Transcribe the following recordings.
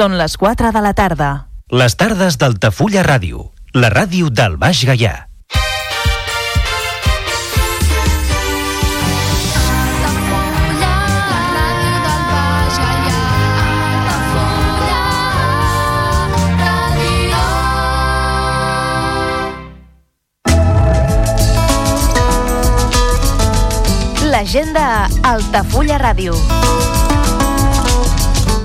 Són les 4 de la tarda. Les tardes d'Altafulla Ràdio, la ràdio del Baix Gaià. L'agenda Altafulla Ràdio.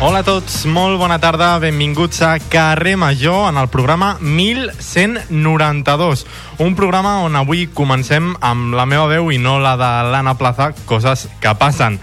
Hola a tots, molt bona tarda, benvinguts a Carrer Major en el programa 1192. Un programa on avui comencem amb la meva veu i no la de l'Anna Plaza, coses que passen.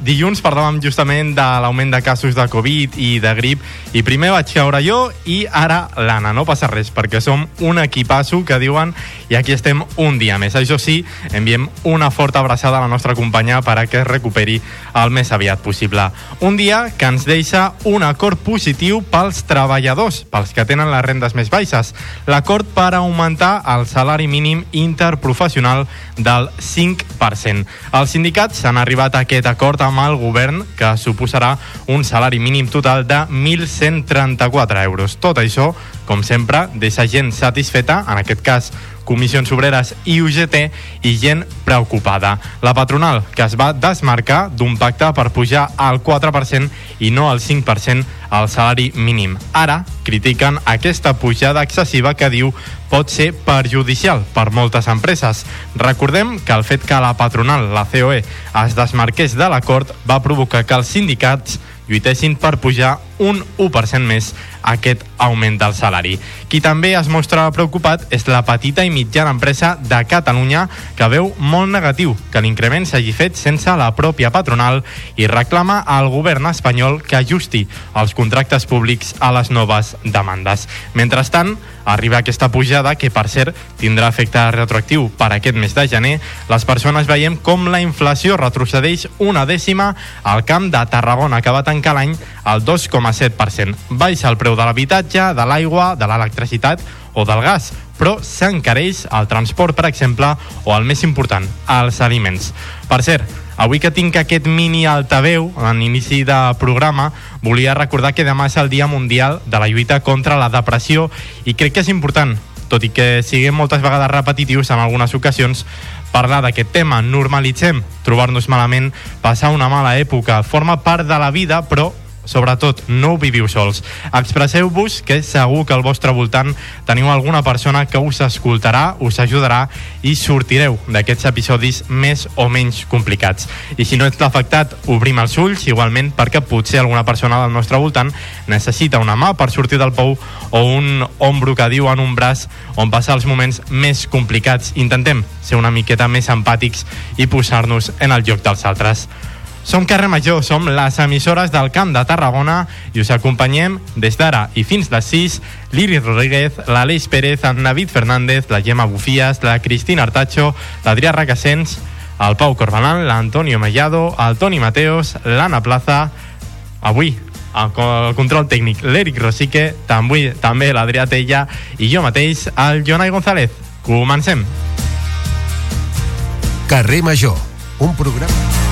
Dilluns parlàvem justament de l'augment de casos de Covid i de grip i primer vaig caure jo i ara l'Anna. No passa res perquè som un equipasso que diuen i aquí estem un dia més. Això sí, enviem una forta abraçada a la nostra companya per a que es recuperi el més aviat possible. Un dia que ens deixa un acord positiu pels treballadors, pels que tenen les rendes més baixes. L'acord per augmentar el salari mínim interprofessional del 5%. Els sindicats han arribat a aquest acord amb el govern, que suposarà un salari mínim total de 1.134 euros. Tot això com sempre, deixa gent satisfeta, en aquest cas Comissions Obreres i UGT, i gent preocupada. La patronal, que es va desmarcar d'un pacte per pujar al 4% i no al 5% al salari mínim. Ara critiquen aquesta pujada excessiva que diu pot ser perjudicial per moltes empreses. Recordem que el fet que la patronal, la COE, es desmarqués de l'acord va provocar que els sindicats lluitessin per pujar un 1% més aquest augment del salari. Qui també es mostra preocupat és la petita i mitjana empresa de Catalunya que veu molt negatiu que l'increment s'hagi fet sense la pròpia patronal i reclama al govern espanyol que ajusti els contractes públics a les noves demandes. Mentrestant, arriba aquesta pujada que, per cert, tindrà efecte retroactiu per aquest mes de gener, les persones veiem com la inflació retrocedeix una dècima al camp de Tarragona, que va tancar l'any al 2,7%. Baixa el preu de l'habitatge, de l'aigua, de l'electricitat o del gas, però s'encareix el transport, per exemple, o el més important, els aliments. Per cert, avui que tinc aquest mini altaveu en inici de programa, volia recordar que demà és el Dia Mundial de la lluita contra la depressió i crec que és important, tot i que siguem moltes vegades repetitius en algunes ocasions, parlar d'aquest tema, normalitzem trobar-nos malament, passar una mala època, forma part de la vida, però sobretot no ho viviu sols. Expresseu-vos que segur que al vostre voltant teniu alguna persona que us escoltarà, us ajudarà i sortireu d'aquests episodis més o menys complicats. I si no ets l'afectat, obrim els ulls igualment perquè potser alguna persona del nostre voltant necessita una mà per sortir del pou o un ombro que diu en un braç on passar els moments més complicats. Intentem ser una miqueta més empàtics i posar-nos en el lloc dels altres. Som Carrer Major, som les emissores del Camp de Tarragona i us acompanyem des d'ara i fins les 6 l'Iris Rodríguez, l'Aleix Pérez, el David Fernández, la Gemma Bufies, la Cristina Artacho, l'Adrià Racassens, el Pau Corbalan, l'Antonio Mellado, el Toni Mateos, l'Anna Plaza, avui el control tècnic l'Eric Rosique, també, també l'Adrià Tella i jo mateix, el Jonai González. Comencem. Carrer Major, un programa...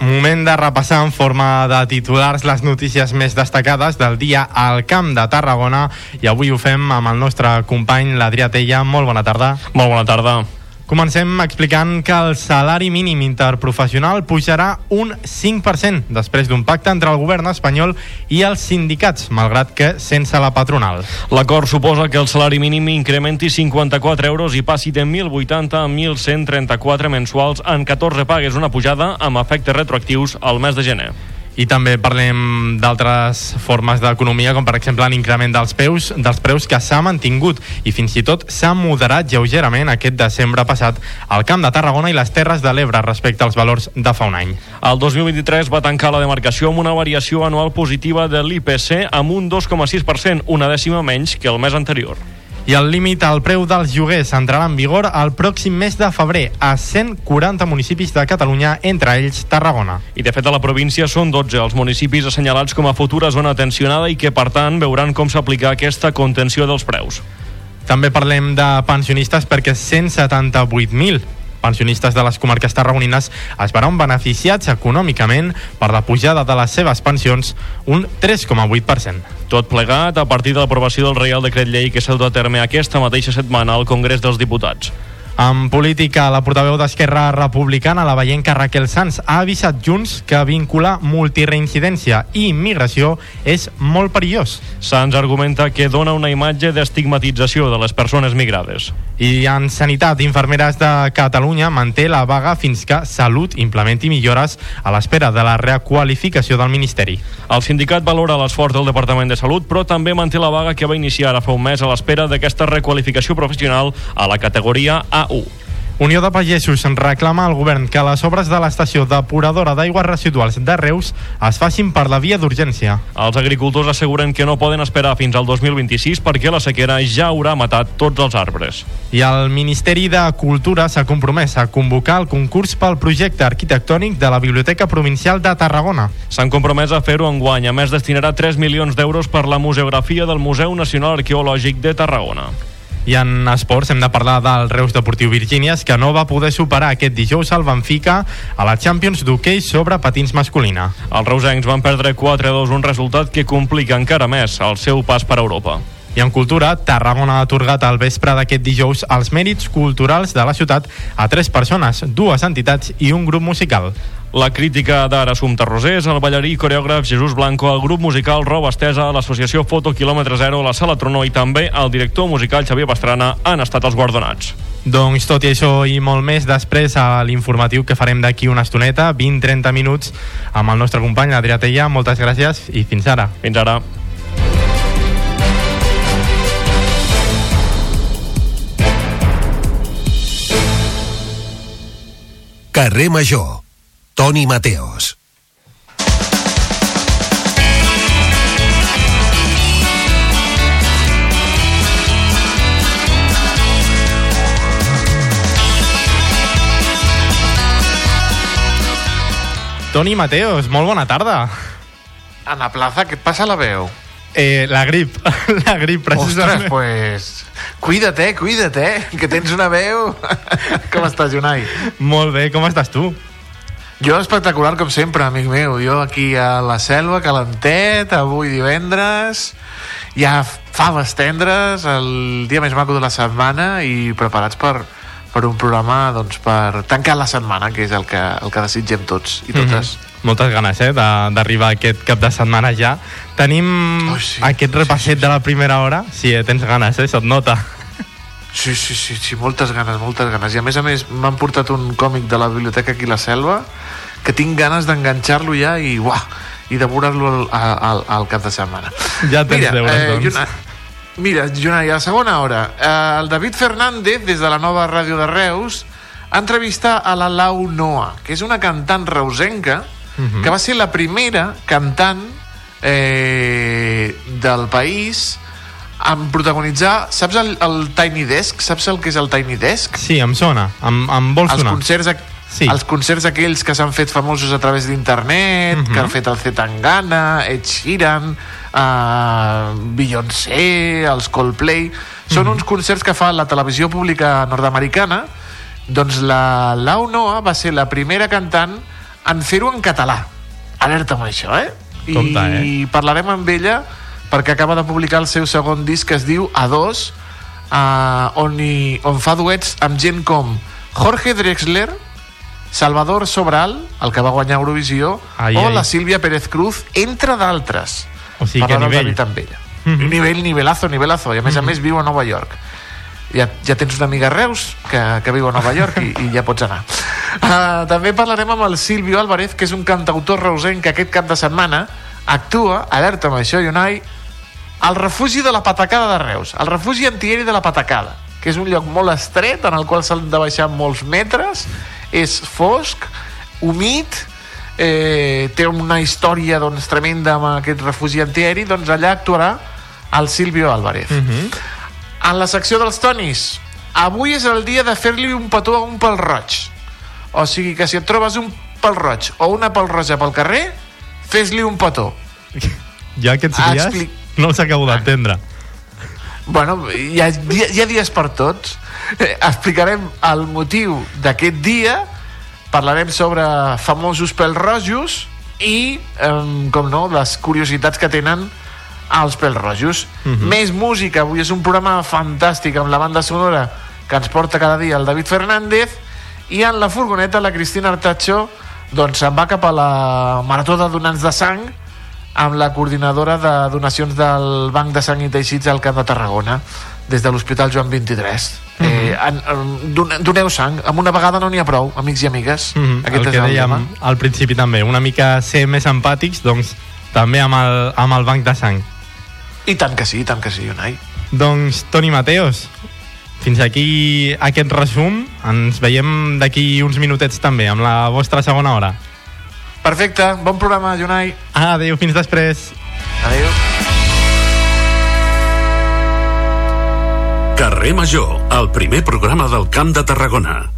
Moment de repassar en forma de titulars les notícies més destacades del dia al Camp de Tarragona i avui ho fem amb el nostre company l'Adrià Tella. Molt bona tarda. Molt bona tarda. Comencem explicant que el salari mínim interprofessional pujarà un 5% després d'un pacte entre el govern espanyol i els sindicats, malgrat que sense la patronal. L'acord suposa que el salari mínim incrementi 54 euros i passi de 1.080 a 1.134 mensuals en 14 pagues, una pujada amb efectes retroactius al mes de gener. I també parlem d'altres formes d'economia, com per exemple l'increment dels preus, dels preus que s'ha mantingut i fins i tot s'ha moderat lleugerament aquest desembre passat al Camp de Tarragona i les Terres de l'Ebre respecte als valors de fa un any. El 2023 va tancar la demarcació amb una variació anual positiva de l'IPC amb un 2,6%, una dècima menys que el mes anterior i el límit al preu dels lloguers entrarà en vigor el pròxim mes de febrer a 140 municipis de Catalunya, entre ells Tarragona. I de fet a la província són 12 els municipis assenyalats com a futura zona tensionada i que per tant veuran com s'aplica aquesta contenció dels preus. També parlem de pensionistes perquè 178.000 pensionistes de les comarques tarragonines es veuran beneficiats econòmicament per la pujada de les seves pensions un 3,8%. Tot plegat a partir de l'aprovació del Reial Decret Llei que s'ha dut a terme aquesta mateixa setmana al Congrés dels Diputats. En política, la portaveu d'Esquerra Republicana, la veienca Raquel Sanz, ha avisat Junts que vincular multireincidència i immigració és molt perillós. Sanz argumenta que dona una imatge d'estigmatització de les persones migrades. I en Sanitat, Infermeres de Catalunya manté la vaga fins que Salut implementi millores a l'espera de la requalificació del Ministeri. El sindicat valora l'esforç del Departament de Salut, però també manté la vaga que va iniciar ara fa un mes a l'espera d'aquesta requalificació professional a la categoria A1. Unió de Pagesos reclama al govern que les obres de l'estació depuradora d'aigües residuals de Reus es facin per la via d'urgència. Els agricultors asseguren que no poden esperar fins al 2026 perquè la sequera ja haurà matat tots els arbres. I el Ministeri de Cultura s'ha compromès a convocar el concurs pel projecte arquitectònic de la Biblioteca Provincial de Tarragona. S'han compromès a fer-ho en guany. A més, destinarà 3 milions d'euros per la museografia del Museu Nacional Arqueològic de Tarragona. I en esports hem de parlar del Reus Deportiu Virgínies, que no va poder superar aquest dijous al Benfica a la Champions d'hoquei sobre patins masculina. Els reusencs van perdre 4-2, un resultat que complica encara més el seu pas per Europa. I en cultura, Tarragona ha atorgat al vespre d'aquest dijous els mèrits culturals de la ciutat a tres persones, dues entitats i un grup musical. La crítica d'Ara Assumpta Rosés, el ballarí i coreògraf Jesús Blanco, el grup musical Rou Estesa, l'associació Foto Kilòmetre Zero, la Sala Tronó i també el director musical Xavier Pastrana han estat els guardonats. Doncs tot i això i molt més després a l'informatiu que farem d'aquí una estoneta, 20-30 minuts, amb el nostre company Adrià Teia. Moltes gràcies i fins ara. Fins ara. Carrer Major. Toni Mateos. Toni Mateos, molt bona tarda. Ana Plaza, què et passa a la veu? Eh, la grip, la grip, precisament. Ostres, pues... Cuida't, eh, cuida't, eh, que tens una veu... com estàs, Jonai? Molt bé, com estàs tu? Jo espectacular, com sempre, amic meu. Jo aquí a la selva, calentet, avui divendres, ja faves tendres, el dia més maco de la setmana i preparats per, per un programa doncs, per tancar la setmana, que és el que, el que desitgem tots i totes. Mm -hmm. Moltes ganes, eh, de- d'arribar aquest cap de setmana ja. Tenim oh, sí, aquest repasset sí, sí, sí. de la primera hora. Sí, eh, tens ganes, eh, se't nota. Sí, sí, sí, sí, moltes ganes, moltes ganes. I a més a més m'han portat un còmic de la biblioteca aquí a la selva que tinc ganes d'enganxar-lo ja i uah, i devorar-lo al, al, al cap de setmana. Ja tens deures, doncs. Jona, mira, Jonai, a la segona hora, eh, el David Fernández, des de la nova ràdio de Reus, entrevista a la Lau Noa, que és una cantant reusenca Mhm. que va ser la primera cantant eh, del país en protagonitzar, saps el, el Tiny Desk? Saps el que és el Tiny Desk? Sí, em sona, em, em vol els sonar. concerts, ac- Sí. els concerts aquells que s'han fet famosos a través d'internet, Mhm. que han fet el Zetangana, Ed Sheeran, uh, Beyoncé, els Coldplay... Són Mhm. uns concerts que fa la televisió pública nord-americana. Doncs la Lau Noa va ser la primera cantant en fer-ho en català. Alerta amb això, eh? I Compte, eh? parlarem amb ella perquè acaba de publicar el seu segon disc que es diu A2, uh, on, hi, on fa duets amb gent com Jorge Drexler, Salvador Sobral, el que va guanyar Eurovisió, Ai, o ai. la Sílvia Pérez Cruz, entre d'altres. O sigui, que el nivell. David ella. Mhm. Nivell, nivelazo, nivelazo. I a més a més viu a Nova York. Ja, ja tens una amiga a Reus que, que viu a Nova York i, i ja pots anar. Uh, també parlarem amb el Silvio Álvarez, que és un cantautor reusenc que aquest cap de setmana actua, alerta amb això, Unai, al refugi de la Patacada de Reus, al refugi antieri de la Patacada, que és un lloc molt estret en el qual s'han de baixar molts metres, és fosc, humit, eh, té una història doncs, tremenda amb aquest refugi antieri, doncs allà actuarà el Silvio Álvarez. Mhm. En la secció dels tonis, avui és el dia de fer-li un petó a un pèl roig. O sigui que si et trobes un pèl roig o una pèl roja pel carrer, fes-li un petó. Ja aquests Ah, dies explic- no els acabo d'entendre. Bueno, hi ha, hi ha, dies per tots. Eh, explicarem el motiu d'aquest dia, parlarem sobre famosos pèls rojos i, eh, com no, les curiositats que tenen els pèls rojos. Mhm. Més música, avui és un programa fantàstic amb la banda sonora que ens porta cada dia el David Fernández i en la furgoneta la Cristina Artacho doncs se'n va cap a la Marató de Donants de Sang amb la coordinadora de donacions del Banc de Sang i Teixits al Camp de Tarragona des de l'Hospital Joan 23 Mhm. eh, en, en, don- doneu sang, amb una vegada no n'hi ha prou amics i amigues Mhm, Aquest el és que dèiem tema. al principi també, una mica ser més empàtics, doncs també amb el, amb el banc de sang. i tant que sí, i tant que sí, Unai Doncs, Toni Mateos, fins aquí aquest resum. Ens veiem d'aquí uns minutets també, amb la vostra segona hora. Perfecte, bon programa, Jonai. Adéu, fins després. Adéu. Carrer Major, el primer programa del Camp de Tarragona.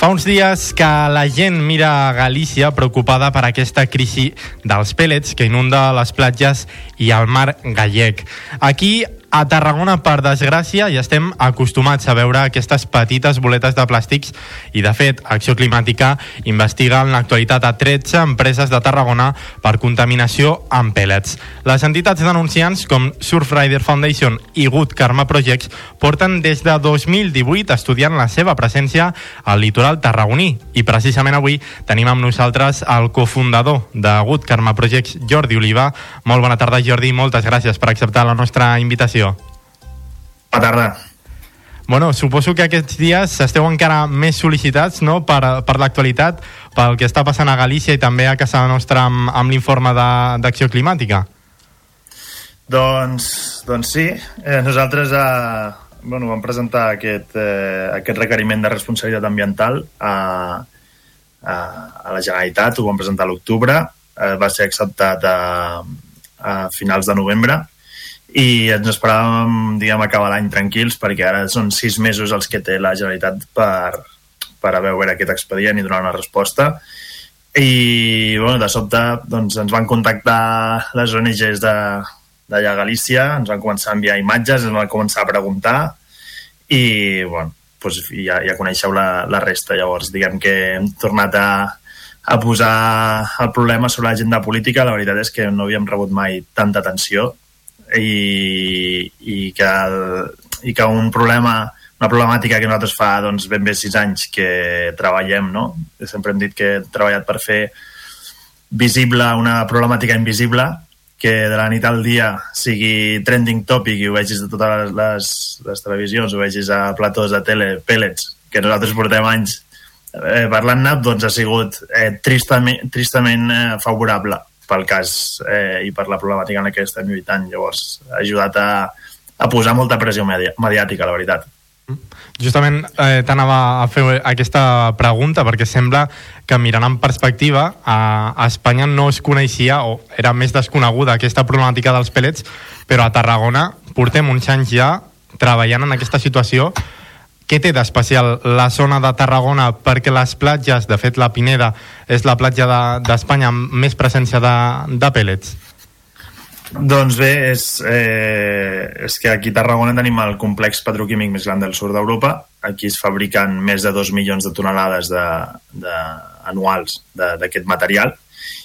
Fa uns dies que la gent mira a Galícia preocupada per aquesta crisi dels pèl·lets que inunda les platges i el mar gallec. Aquí a Tarragona, per desgràcia, ja estem acostumats a veure aquestes petites boletes de plàstics i, de fet, Acció Climàtica investiga en l'actualitat a 13 empreses de Tarragona per contaminació amb pèl·lets. Les entitats denunciants, com Surfrider Foundation i Good Karma Projects, porten des de 2018 estudiant la seva presència al litoral tarragoní. I precisament avui tenim amb nosaltres el cofundador de Good Karma Projects, Jordi Oliva. Molt bona tarda, Jordi, moltes gràcies per acceptar la nostra invitació. Bona tarda. Bueno, suposo que aquests dies esteu encara més sol·licitats no? per, per l'actualitat, pel que està passant a Galícia i també a casa nostra amb, amb l'informe d'Acció Climàtica. Doncs, doncs sí, eh, nosaltres eh, bueno, vam presentar aquest, eh, aquest requeriment de responsabilitat ambiental a, a, a la Generalitat, ho vam presentar a l'octubre, eh, va ser acceptat a, a finals de novembre i ens esperàvem diguem, acabar l'any tranquils perquè ara són sis mesos els que té la Generalitat per, per haver obert aquest expedient i donar una resposta i bueno, de sobte doncs, ens van contactar les ONGs de, d'allà a Galícia, ens van començar a enviar imatges, ens van començar a preguntar i bueno, doncs ja, ja coneixeu la, la resta. Llavors, diguem que hem tornat a, a posar el problema sobre l'agenda política. La veritat és que no havíem rebut mai tanta atenció i, i, que, el, i que un problema una problemàtica que nosaltres fa doncs, ben bé sis anys que treballem, no? Sempre hem dit que hem treballat per fer visible una problemàtica invisible que de la nit al dia sigui trending topic i ho vegis de totes les, les televisions, ho vegis a platós de tele, pellets, que nosaltres portem anys eh, parlant-ne, doncs ha sigut eh, tristament, tristament eh, favorable pel cas eh, i per la problemàtica en la que estem lluitant. Llavors, ha ajudat a, a posar molta pressió medi mediàtica, la veritat. Justament eh, t'anava a fer aquesta pregunta perquè sembla que mirant en perspectiva a, a Espanya no es coneixia o era més desconeguda aquesta problemàtica dels pèl·lets però a Tarragona portem uns anys ja treballant en aquesta situació què té d'especial la zona de Tarragona perquè les platges, de fet la Pineda és la platja de- d'Espanya de, amb més presència de, de pèl·lets Doncs bé, és, eh, és que aquí a Tarragona tenim el complex petroquímic més gran del sud d'Europa. Aquí es fabriquen més de 2 milions de tonelades de, de, anuals d'aquest material.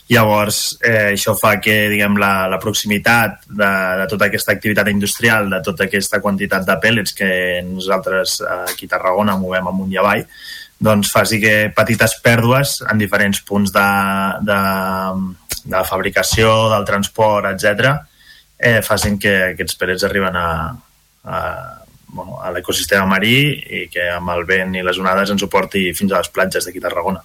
Llavors, eh, això fa que diguem, la, la proximitat de, de tota aquesta activitat industrial, de tota aquesta quantitat de pèl·lets que nosaltres aquí a Tarragona movem amunt i avall, doncs faci que petites pèrdues en diferents punts de, de, de fabricació, del transport, etc, eh, facin que aquests pèl·lets arriben a, a, bueno, a l'ecosistema marí i que amb el vent i les onades ens ho porti fins a les platges d'aquí a Tarragona.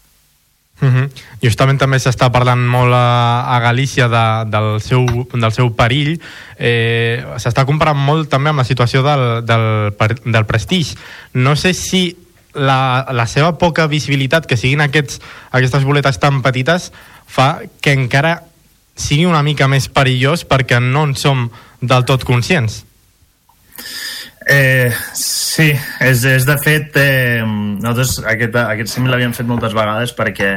Uh -huh. Justament també s'està parlant molt a, a Galícia de, del, seu, del seu perill. Eh, s'està comparant molt també amb la situació del, del, del prestigi. No sé si la, la seva poca visibilitat, que siguin aquests, aquestes boletes tan petites, fa que encara sigui una mica més perillós perquè no en som del tot conscients. Eh, sí, és, és de fet eh, nosaltres aquest, aquest símil l'havíem fet moltes vegades perquè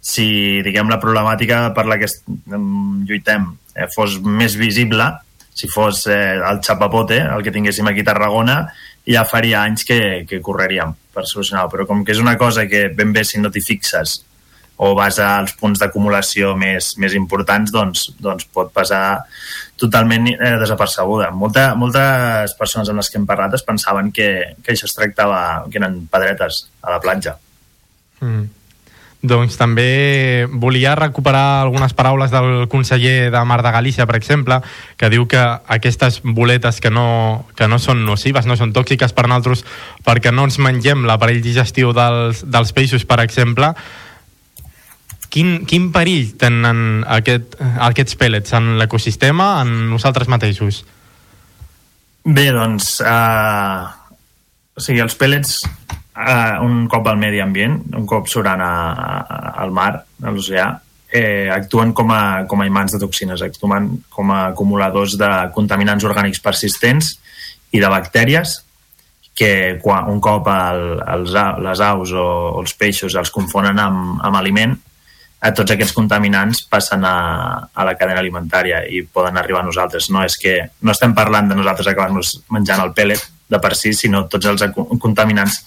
si diguem la problemàtica per la que lluitem eh, fos més visible si fos eh, el xapapote el que tinguéssim aquí a Tarragona ja faria anys que, que correríem per solucionar però com que és una cosa que ben bé si no t'hi fixes o vas als punts d'acumulació més, més importants, doncs, doncs pot passar totalment eh, desapercebuda. Molta, moltes persones amb les que hem parlat es pensaven que, que això es tractava, que eren pedretes a la platja. Mm. doncs també volia recuperar algunes paraules del conseller de Mar de Galícia, per exemple, que diu que aquestes boletes que no, que no són nocives, no són tòxiques per nosaltres, perquè no ens mengem l'aparell digestiu dels, dels peixos, per exemple, quin, quin perill tenen aquest, aquests pèl·lets en l'ecosistema, en nosaltres mateixos? Bé, doncs, uh, o sigui, els pèl·lets uh, un cop al medi ambient, un cop surant a, a, al mar, a l'oceà, eh, actuen com a, com a imants de toxines, actuen com a acumuladors de contaminants orgànics persistents i de bactèries que quan, un cop el, els, les aus o els peixos els confonen amb, amb aliment, a tots aquests contaminants passen a, a la cadena alimentària i poden arribar a nosaltres. No és que no estem parlant de nosaltres acabar-nos menjant el pèl·let de per si, sinó tots els contaminants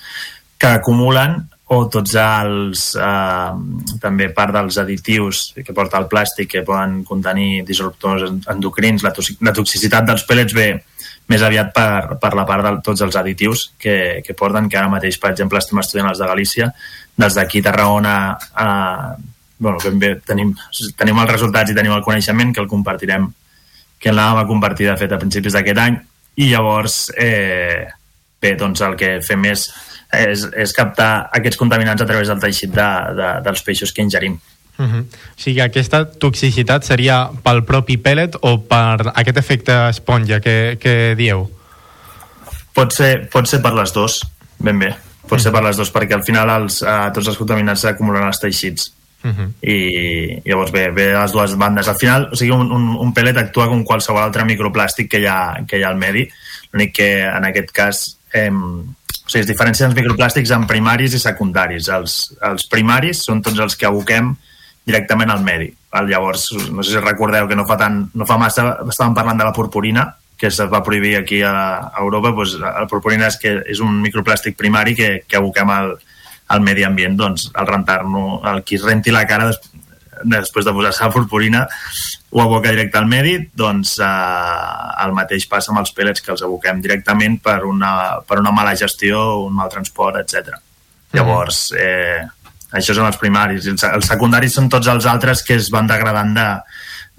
que acumulen o tots els, eh, també part dels additius que porta el plàstic que poden contenir disruptors endocrins. La, la toxicitat dels pèl·lets ve més aviat per, per la part de tots els additius que, que porten, que ara mateix, per exemple, estem estudiant els de Galícia, des d'aquí Tarragona eh, bueno, ben bé tenim, tenim els resultats i tenim el coneixement que el compartirem que l'anàvem a compartir de fet a principis d'aquest any i llavors eh, bé, doncs el que fem és, és, és captar aquests contaminants a través del teixit de, de, dels peixos que ingerim. Uh -huh. O sigui, aquesta toxicitat seria pel propi pèl·let o per aquest efecte esponja que, que dieu? Pot ser, pot ser per les dues, ben bé. Pot uh -huh. ser per les dues, perquè al final els, eh, tots els contaminants s'acumulen als teixits. Uh -huh. i llavors ve, ve les dues bandes. Al final, o sigui, un, un, un pellet actua com qualsevol altre microplàstic que hi ha, que hi ha al medi. L'únic que en aquest cas eh, o sigui, es diferencien els microplàstics en primaris i secundaris. Els, els primaris són tots els que aboquem directament al medi. Llavors, no sé si recordeu que no fa, tant, no fa massa estàvem parlant de la purpurina que es va prohibir aquí a, a Europa doncs la purpurina és, que és un microplàstic primari que, que aboquem al, al medi ambient, doncs, al rentar-no, el qui es renti la cara des, després de posar-se la purpurina o aboca directe al medi, doncs eh, el mateix passa amb els pèl·lets que els aboquem directament per una, per una mala gestió, un mal transport, etc. Mm. Llavors, eh, això són els primaris. Els, els secundaris són tots els altres que es van degradant de,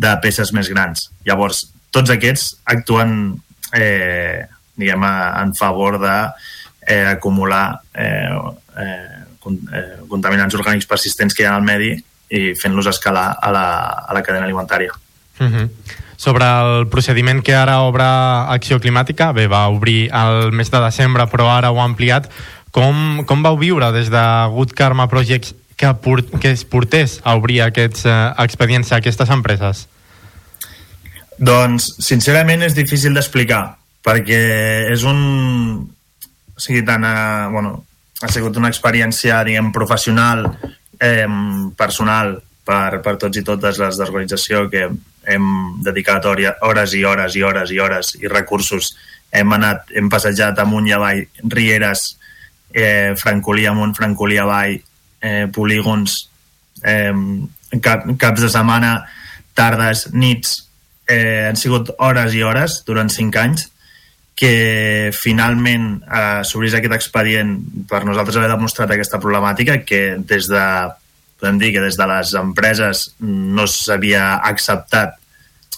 de peces més grans. Llavors, tots aquests actuen eh, diguem, en favor de eh, acumular eh, eh, eh, contaminants orgànics persistents que hi ha al medi i fent-los escalar a la, a la cadena alimentària. Uh -huh. Sobre el procediment que ara obre Acció Climàtica, bé, va obrir el mes de desembre, però ara ho ha ampliat. Com, com vau viure des de Good Karma Projects que, port, que es portés a obrir aquests eh, expedients a aquestes empreses? Doncs, sincerament, és difícil d'explicar, perquè és un... O sigui, tant a, bueno, ha sigut una experiència, diguem, professional, eh, personal, per, per tots i totes les d'organització que hem dedicat hores i hores i hores i hores i recursos. Hem anat, hem passejat amunt i avall rieres, eh, francolí amunt, francolí avall, eh, polígons, eh, cap, caps de setmana, tardes, nits, eh, han sigut hores i hores durant cinc anys que finalment eh, s'obrís aquest expedient per nosaltres haver demostrat aquesta problemàtica que des de podem dir que des de les empreses no s'havia acceptat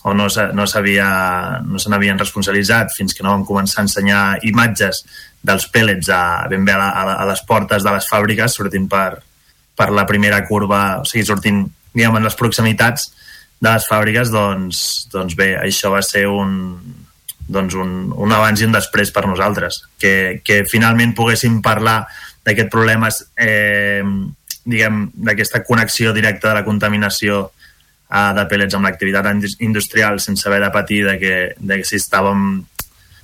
o no s'havia no se n'havien responsabilitzat fins que no vam començar a ensenyar imatges dels pèl·lets a, ben bé a, a, a les portes de les fàbriques sortint per, per la primera curva, o sigui, sortint diguem, en les proximitats de les fàbriques, doncs, doncs bé, això va ser un, doncs un, un abans i un després per nosaltres. Que, que finalment poguéssim parlar d'aquest problema, eh, diguem, d'aquesta connexió directa de la contaminació eh, de pèl·lets amb l'activitat industrial sense haver de patir de que, de que si estàvem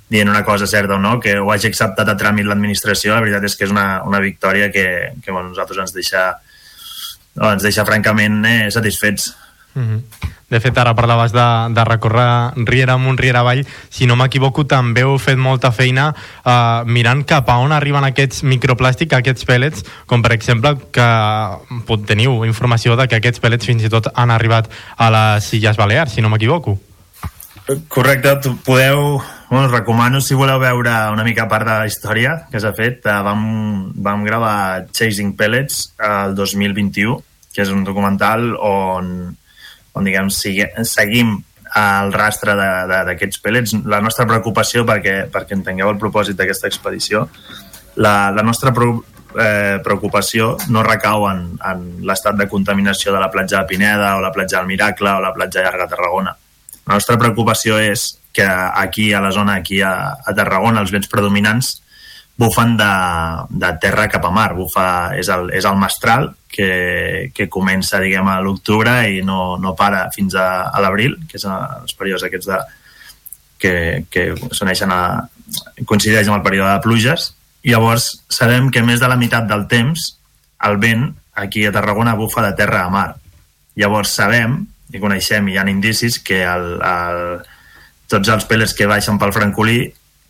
dient una cosa certa o no, que ho hagi acceptat a tràmit l'administració, la veritat és que és una, una victòria que, que bueno, nosaltres ens deixa, ens deixa francament eh, satisfets. Mm -hmm. De fet, ara parlaves de, de recórrer riera amunt, riera avall. Si no m'equivoco, també heu fet molta feina eh, mirant cap a on arriben aquests microplàstics, aquests pèl·lets, com per exemple que teniu informació de que aquests pèl·lets fins i tot han arribat a les Illes Balears, si no m'equivoco. Correcte, podeu, Bueno, recomano, si voleu veure una mica part de la història que s'ha fet, eh, vam, vam gravar Chasing Pellets el 2021, que és un documental on, on diguem, sigue, seguim el rastre d'aquests pellets. La nostra preocupació, perquè, perquè entengueu el propòsit d'aquesta expedició, la, la nostra pro, eh, preocupació no recau en, en l'estat de contaminació de la platja de Pineda o la platja del Miracle o la platja llarga de Tarragona. La nostra preocupació és que aquí a la zona, aquí a, a Tarragona, els vents predominants bufen de, de terra cap a mar. Bufa, és, el, és el mestral que, que comença, diguem, a l'octubre i no, no para fins a, a l'abril, que és els períodes aquests de, que, que s'uneixen a, coincideix amb el període de pluges. I llavors sabem que més de la meitat del temps el vent aquí a Tarragona bufa de terra a mar. Llavors sabem i coneixem, i hi ha indicis que el, el, tots els pellets que baixen pel francolí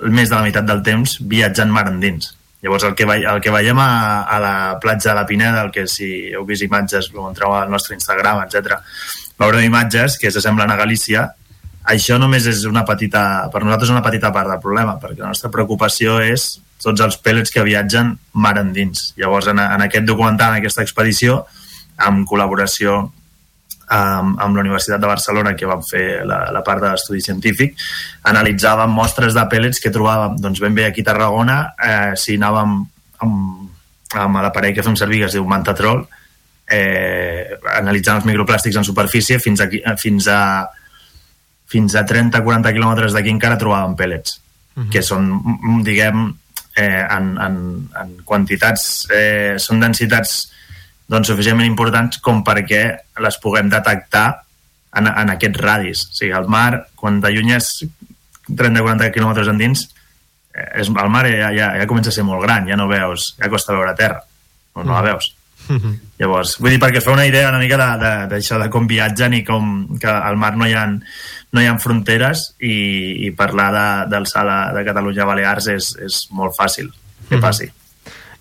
més de la meitat del temps viatjant mar endins. Llavors el que, el que veiem a, a la platja de la Pineda, el que si heu vist imatges, ho entreu al nostre Instagram, etc. veureu imatges que s'assemblen a Galícia, això només és una petita, per nosaltres una petita part del problema, perquè la nostra preocupació és tots els pellets que viatgen mar endins. Llavors, en, en aquest documental, en aquesta expedició, amb col·laboració amb, amb la Universitat de Barcelona que vam fer la, la part de l'estudi científic analitzàvem mostres de pèl·lets que trobàvem doncs ben bé aquí a Tarragona eh, si anàvem amb, amb l'aparell que fem servir que es diu Mantatrol eh, analitzant els microplàstics en superfície fins, aquí, eh, fins a fins a 30-40 quilòmetres d'aquí encara trobàvem pèl·lets uh -huh. que són, diguem eh, en, en, en quantitats eh, són densitats doncs, suficientment importants com perquè les puguem detectar en, en aquests radis. O sigui, el mar, quan t'allunyes 30-40 quilòmetres endins, eh, és, el mar ja, ja, ja comença a ser molt gran, ja no veus, ja costa veure terra, o no la mm. veus. Mm -hmm. Llavors, vull dir, perquè fa una idea una mica d'això de, de, de com viatgen i com que al mar no hi ha, no hi ha fronteres i, i parlar de, del sala de Catalunya a Balears és, és molt fàcil que mhm. passi. Mm -hmm.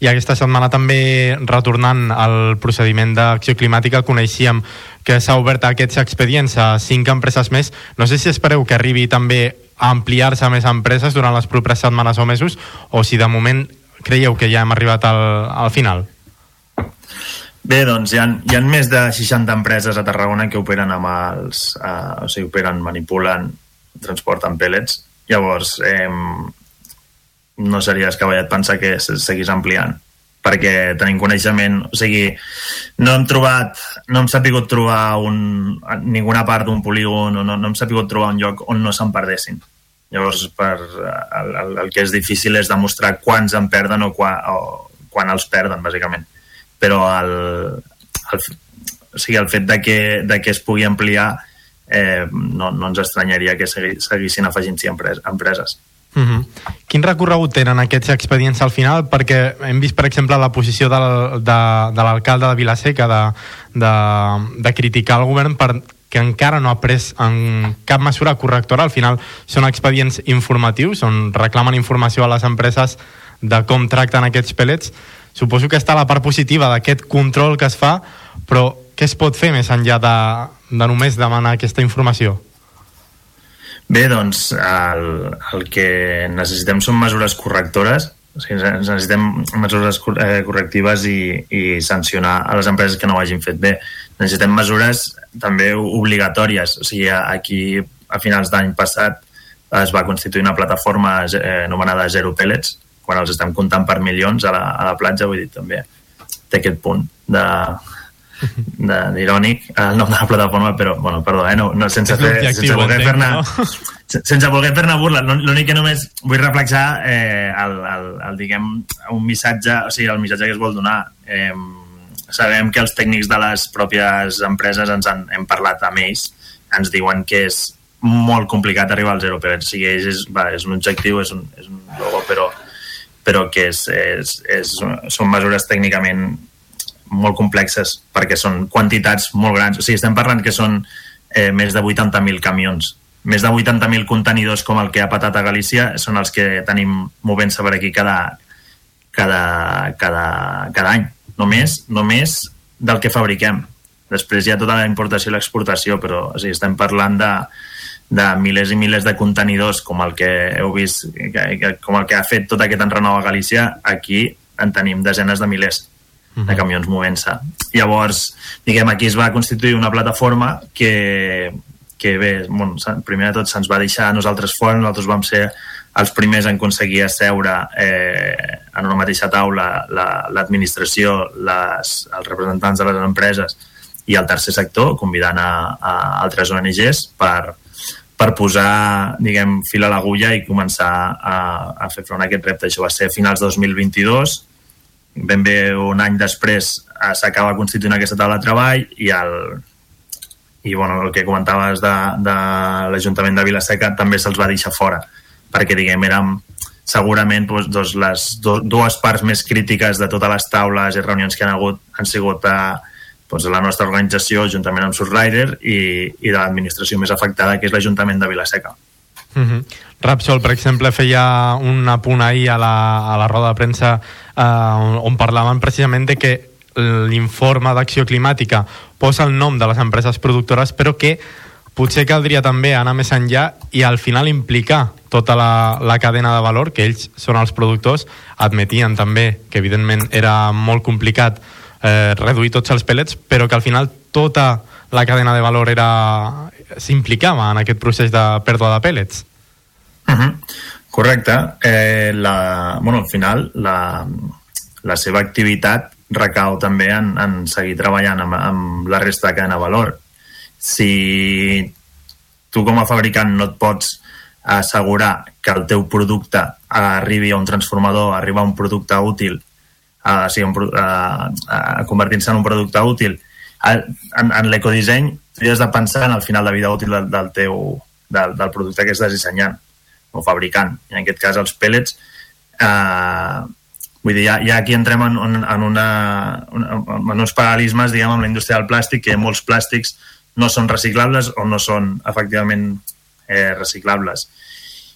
I aquesta setmana també, retornant al procediment d'acció climàtica, coneixíem que s'ha obert aquests expedients a cinc empreses més. No sé si espereu que arribi també a ampliar-se a més empreses durant les properes setmanes o mesos, o si de moment creieu que ja hem arribat al, al final? Bé, doncs hi ha, hi ha més de 60 empreses a Tarragona que operen amb els... Eh, o sigui, operen, manipulen, transporten pèl·lets. Llavors, eh, no seria escavallat pensar que seguís ampliant perquè tenim coneixement, o sigui, no hem trobat, no hem sapigut trobar un, ninguna part d'un polígon, no, no hem sapigut trobar un lloc on no se'n perdessin. Llavors, per, el, el, el que és difícil és demostrar quants en perden o, qua, o quan els perden, bàsicament. Però el, el, o sigui, el fet de que, de que es pugui ampliar eh, no, no ens estranyaria que segui, seguissin afegint-s'hi empreses. Uh -huh. Quin recorregut tenen aquests expedients al final? Perquè hem vist, per exemple, la posició del, de, de l'alcalde de Vilaseca de, de, de criticar el govern per que encara no ha pres en cap mesura correctora. Al final són expedients informatius on reclamen informació a les empreses de com tracten aquests pellets. Suposo que està la part positiva d'aquest control que es fa, però què es pot fer més enllà de, de només demanar aquesta informació? Bé, doncs el, el que necessitem són mesures correctores, o sigui, necessitem mesures eh, correctives i, i sancionar a les empreses que no ho hagin fet bé. Necessitem mesures també obligatòries, o sigui, aquí a finals d'any passat es va constituir una plataforma eh, anomenada Zero Pellets, quan els estem comptant per milions a la, a la platja, vull dir, també té aquest punt de, d'irònic el nom de la plataforma, però, bueno, perdó, eh, no, no, sense, fer, sense voler fer-ne no? sense voler fer-ne burla, l'únic que només vull reflexar eh, el, el, el, diguem, un missatge, o sigui, el missatge que es vol donar. Eh, sabem que els tècnics de les pròpies empreses ens han, hem parlat amb ells, ens diuen que és molt complicat arribar al zero, però o sigui, és, va, és un objectiu, és un, és un logo, però, però que és, és, és, són mesures tècnicament molt complexes perquè són quantitats molt grans. O sigui, estem parlant que són eh, més de 80.000 camions. Més de 80.000 contenidors com el que ha patat a Galícia són els que tenim movent-se per aquí cada, cada, cada, cada any. Només, només del que fabriquem. Després hi ha tota la importació i l'exportació, però o sigui, estem parlant de, de milers i milers de contenidors com el que heu vist, com el que ha fet tot aquest enrenou a Galícia, aquí en tenim desenes de milers de camions movent-se. Llavors, diguem, aquí es va constituir una plataforma que, que bé, bueno, primer de tot se'ns va deixar a nosaltres fora, nosaltres vam ser els primers en aconseguir asseure eh, en una mateixa taula l'administració, la, les, els representants de les empreses i el tercer sector, convidant a, a altres ONGs per, per posar, diguem, fil a l'agulla i començar a, a fer front a aquest repte. Això va ser a finals de 2022, ben bé un any després eh, s'acaba constituint aquesta taula de treball i el, i bueno, el que comentaves de, de l'Ajuntament de Vilaseca també se'ls va deixar fora perquè diguem érem segurament doncs, doncs, les do, dues parts més crítiques de totes les taules i reunions que han hagut han sigut a, doncs, la nostra organització juntament amb Surrider i, i de l'administració més afectada que és l'Ajuntament de Vilaseca. Mm -hmm. Rapsol, per exemple, feia un apunt ahir a la, a la roda de premsa eh, on parlaven precisament de que l'informe d'acció climàtica posa el nom de les empreses productores, però que potser caldria també anar més enllà i al final implicar tota la, la cadena de valor, que ells són els productors, admetien també que evidentment era molt complicat eh, reduir tots els pellets, però que al final tota la cadena de valor era s'implicava en aquest procés de pèrdua de pellets. Uh -huh. Correcte. Eh, la, bueno, al final la, la seva activitat recau també en, en seguir treballant amb, amb la resta de cadena de valor. Si tu com a fabricant no et pots assegurar que el teu producte arribi a un transformador, arriba a un producte útil, a, sigui, un, a, a convertir-se en un producte útil, en, en l'ecodisseny tu has de pensar en el final de vida útil del, del teu del, del producte que estàs dissenyant o fabricant. En aquest cas els pellets eh, vull dir, ja, ja aquí entrem en, en, una, en uns paral·lelismes diguem, amb la indústria del plàstic, que molts plàstics no són reciclables o no són efectivament eh, reciclables.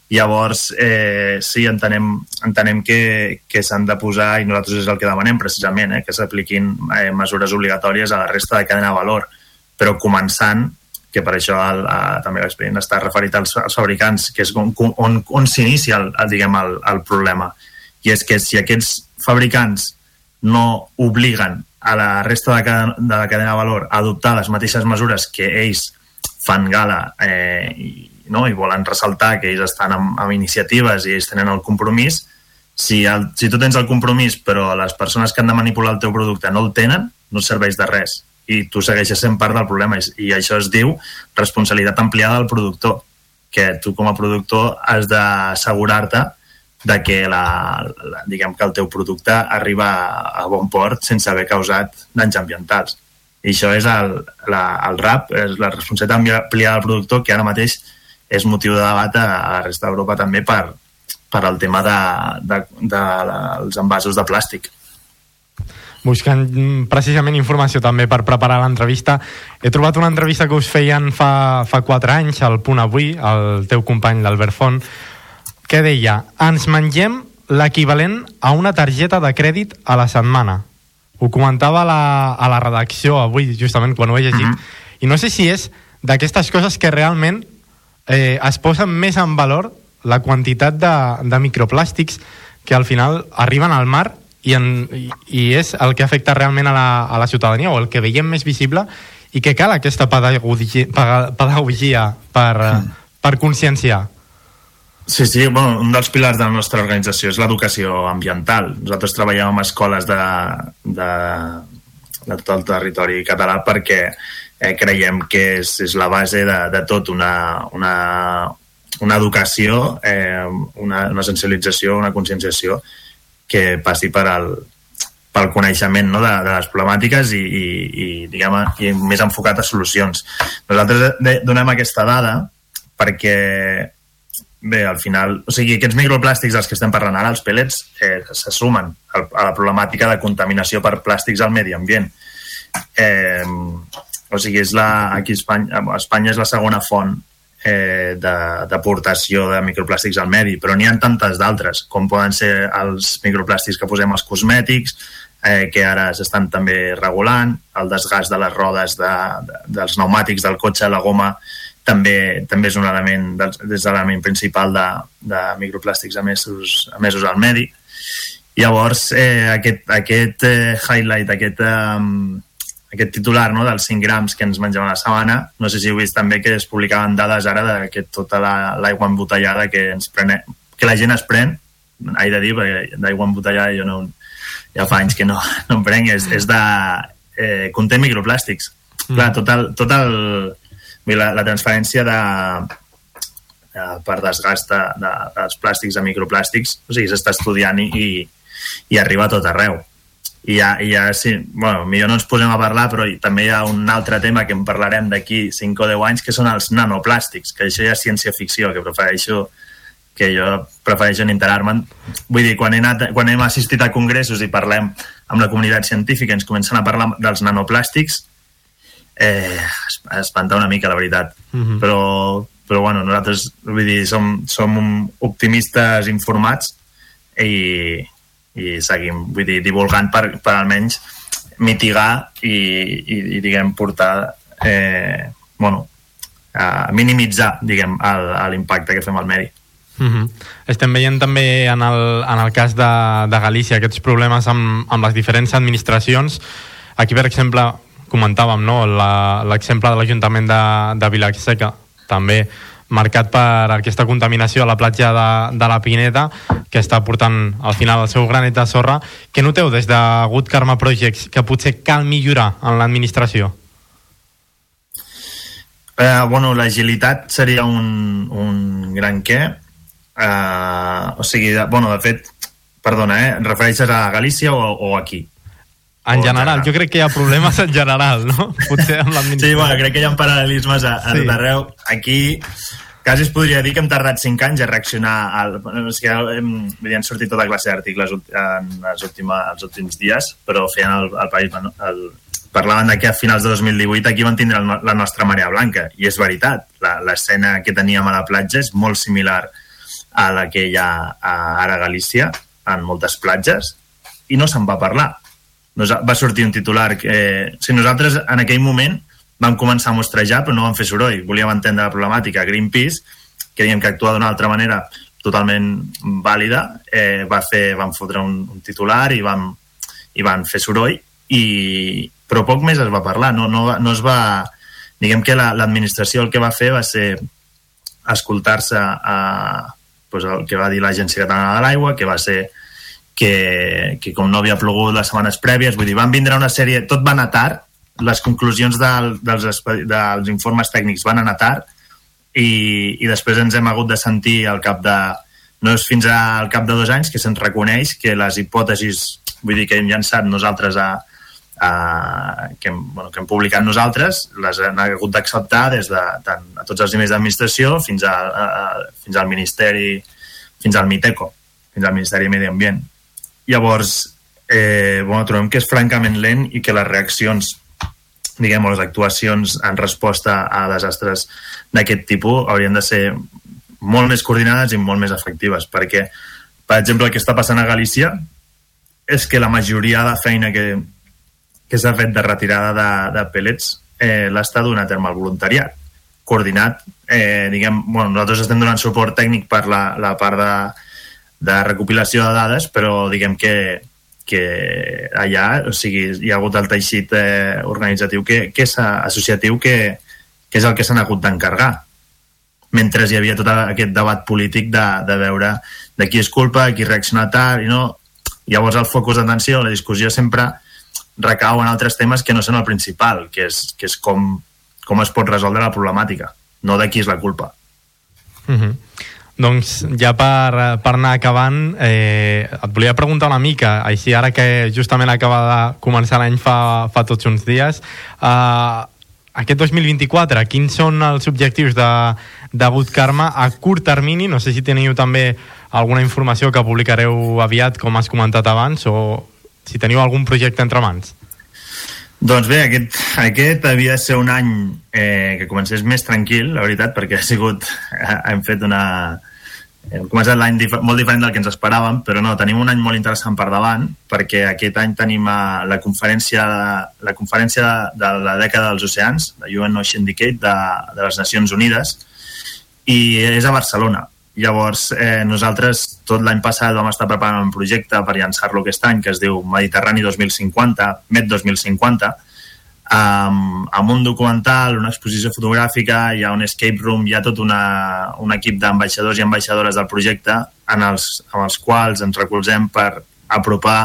Llavors, eh, sí, entenem, entenem que, que s'han de posar, i nosaltres és el que demanem precisament, eh, que s'apliquin eh, mesures obligatòries a la resta de cadena de valor, però començant, que per això el, a, també l'expedient està referit als, als fabricants, que és on, on, on s'inicia el, el, diguem, el, el problema. I és que si aquests fabricants no obliguen a la resta de, cadena, de la cadena de valor a adoptar les mateixes mesures que ells fan gala eh, i, no? i volen ressaltar que ells estan amb, amb iniciatives i ells tenen el compromís, si, el, si tu tens el compromís però les persones que han de manipular el teu producte no el tenen, no serveix de res i tu segueixes sent part del problema i això es diu responsabilitat ampliada del productor que tu com a productor has d'assegurar-te de que, la, la, diguem que el teu producte arriba a bon port sense haver causat danys ambientals. I això és el, la, el RAP, és la responsabilitat ampliada del productor que ara mateix és motiu de debat a, la resta d'Europa també per, per al tema de, de, de, dels envasos de plàstic. Buscant precisament informació també per preparar l'entrevista, he trobat una entrevista que us feien fa, fa 4 anys, al Punt Avui, el teu company, l'Albert Font, que deia, ens mengem l'equivalent a una targeta de crèdit a la setmana. Ho comentava a la, a la redacció avui, justament quan ho he llegit, uh -huh. i no sé si és d'aquestes coses que realment eh, es posa més en valor la quantitat de, de microplàstics que al final arriben al mar i, en, i, és el que afecta realment a la, a la ciutadania o el que veiem més visible i que cal aquesta pedagogia, pedagogia per, mm. per conscienciar. Sí, sí, bueno, un dels pilars de la nostra organització és l'educació ambiental. Nosaltres treballem amb escoles de, de, de tot el territori català perquè eh, creiem que és, és la base de, de tot, una, una, una educació, eh, una, una sensibilització, una conscienciació que passi per al, pel coneixement no, de, de les problemàtiques i, i, i, diguem, i més enfocat a solucions. Nosaltres donem aquesta dada perquè bé, al final, o sigui, aquests microplàstics dels que estem parlant ara, els pellets, eh, se sumen a la problemàtica de contaminació per plàstics al medi ambient. Eh, o sigui, és la, aquí a Espanya, a Espanya és la segona font eh, d'aportació de, de microplàstics al medi, però n'hi ha tantes d'altres, com poden ser els microplàstics que posem als cosmètics, eh, que ara s'estan també regulant, el desgast de les rodes de, de, dels pneumàtics del cotxe, la goma també, també és un element, de l'element principal de, de microplàstics emesos, emesos al medi. Llavors, eh, aquest, aquest eh, highlight, aquest, eh, aquest titular no, dels 5 grams que ens mengem a la setmana, no sé si heu vist també que es publicaven dades ara de que tota l'aigua la, embotellada que, ens prene, que la gent es pren, he de dir, perquè d'aigua embotellada jo no, ja fa anys que no, no em prenc, és, és de... Eh, conté microplàstics. Mm. Clar, tot el, tot el, la, la transferència de, de per desgast de, de, dels plàstics a microplàstics, o sigui, s'està estudiant i, i, i arriba a tot arreu. I ja, i ja sí, bueno, millor no ens posem a parlar, però també hi ha un altre tema que en parlarem d'aquí 5 o 10 anys, que són els nanoplàstics, que això ja és ciència-ficció, que prefereixo que jo prefereixo enterar-me'n. Vull dir, quan, he anat, quan hem assistit a congressos i parlem amb la comunitat científica ens comencen a parlar dels nanoplàstics, eh, espanta una mica, la veritat. Uh -huh. Però, però bueno, nosaltres vull dir, som, som optimistes informats i, i seguim vull dir, divulgant per, per almenys mitigar i, i, i diguem, portar eh, bueno, a minimitzar diguem, l'impacte que fem al medi. Uh -huh. Estem veient també en el, en el cas de, de Galícia aquests problemes amb, amb les diferents administracions. Aquí, per exemple, comentàvem no? l'exemple de l'Ajuntament de, de Vilaseca, també marcat per aquesta contaminació a la platja de, de la Pineta, que està portant al final el seu granet de sorra. Què noteu des de Good Karma Projects que potser cal millorar en l'administració? Eh, bueno, l'agilitat seria un, un gran què Uh, o sigui, bueno, de fet, perdona, eh, refereixes a Galícia o, o aquí? En general, jo crec que hi ha problemes en general, no? Potser amb l'administració. Sí, bueno, crec que hi ha paral·lelismes a, a sí. arreu. Aquí quasi es podria dir que hem tardat 5 anys a reaccionar al... És que hem, han sortit tota classe d'articles en els, última, els últims dies, però feien el, el país... El, parlaven de que a finals de 2018 aquí van tindre el, la nostra marea blanca, i és veritat. L'escena que teníem a la platja és molt similar a a la que hi ha a, ara a Galícia, en moltes platges, i no se'n va parlar. Nos, va sortir un titular que... Eh, si nosaltres en aquell moment vam començar a mostrejar, però no vam fer soroll. Volíem entendre la problemàtica. Greenpeace, creiem que actua d'una altra manera totalment vàlida, eh, va fer, van fotre un, un titular i van, i van fer soroll, i, però poc més es va parlar. No, no, no es va... Diguem que l'administració la, el que va fer va ser escoltar-se a, pues, el que va dir l'Agència Catalana de l'Aigua, que va ser que, que com no havia plogut les setmanes prèvies, vull dir, van vindre una sèrie, tot va anar tard, les conclusions del, dels, dels informes tècnics van anar tard i, i després ens hem hagut de sentir al cap de no és fins al cap de dos anys que se'ns reconeix que les hipòtesis vull dir que hem llançat nosaltres a, a, que, hem, bueno, que hem publicat nosaltres les hem hagut d'acceptar des de tant a tots els nivells d'administració fins, a, a, fins al Ministeri fins al MITECO, fins al Ministeri de Medi Ambient Llavors, eh, bueno, trobem que és francament lent i que les reaccions diguem, les actuacions en resposta a desastres d'aquest tipus haurien de ser molt més coordinades i molt més efectives, perquè, per exemple, el que està passant a Galícia és que la majoria de feina que, que s'ha fet de retirada de, de pellets eh, l'està donant a terme el voluntariat, coordinat, eh, diguem, bueno, nosaltres estem donant suport tècnic per la, la part de, de recopilació de dades, però diguem que, que allà o sigui, hi ha hagut el teixit eh, organitzatiu que, que és associatiu que, que és el que s'han hagut d'encarregar mentre hi havia tot aquest debat polític de, de veure de qui és culpa, qui reacciona tard i no. Llavors el focus d'atenció, la discussió sempre recau en altres temes que no són el principal, que és, que és com, com es pot resoldre la problemàtica, no de qui és la culpa. Mm -hmm. Doncs ja per, per anar acabant, eh, et volia preguntar una mica, així ara que justament acaba de començar l'any fa, fa tots uns dies, eh, aquest 2024, quins són els objectius de, de Good Karma a curt termini? No sé si teniu també alguna informació que publicareu aviat, com has comentat abans, o si teniu algun projecte entre mans. Doncs bé, aquest, aquest havia de ser un any eh, que comencés més tranquil, la veritat, perquè ha sigut, hem fet una, hem començat l'any dif molt diferent del que ens esperàvem, però no, tenim un any molt interessant per davant, perquè aquest any tenim uh, la conferència, la conferència de, la dècada dels oceans, de UN Ocean Decade, de, de les Nacions Unides, i és a Barcelona. Llavors, eh, nosaltres tot l'any passat vam estar preparant un projecte per llançar-lo aquest any, que es diu Mediterrani 2050, MED 2050, amb, amb un documental, una exposició fotogràfica, hi ha un escape room, hi ha tot una, un equip d'ambaixadors i ambaixadores del projecte en els, amb els quals ens recolzem per apropar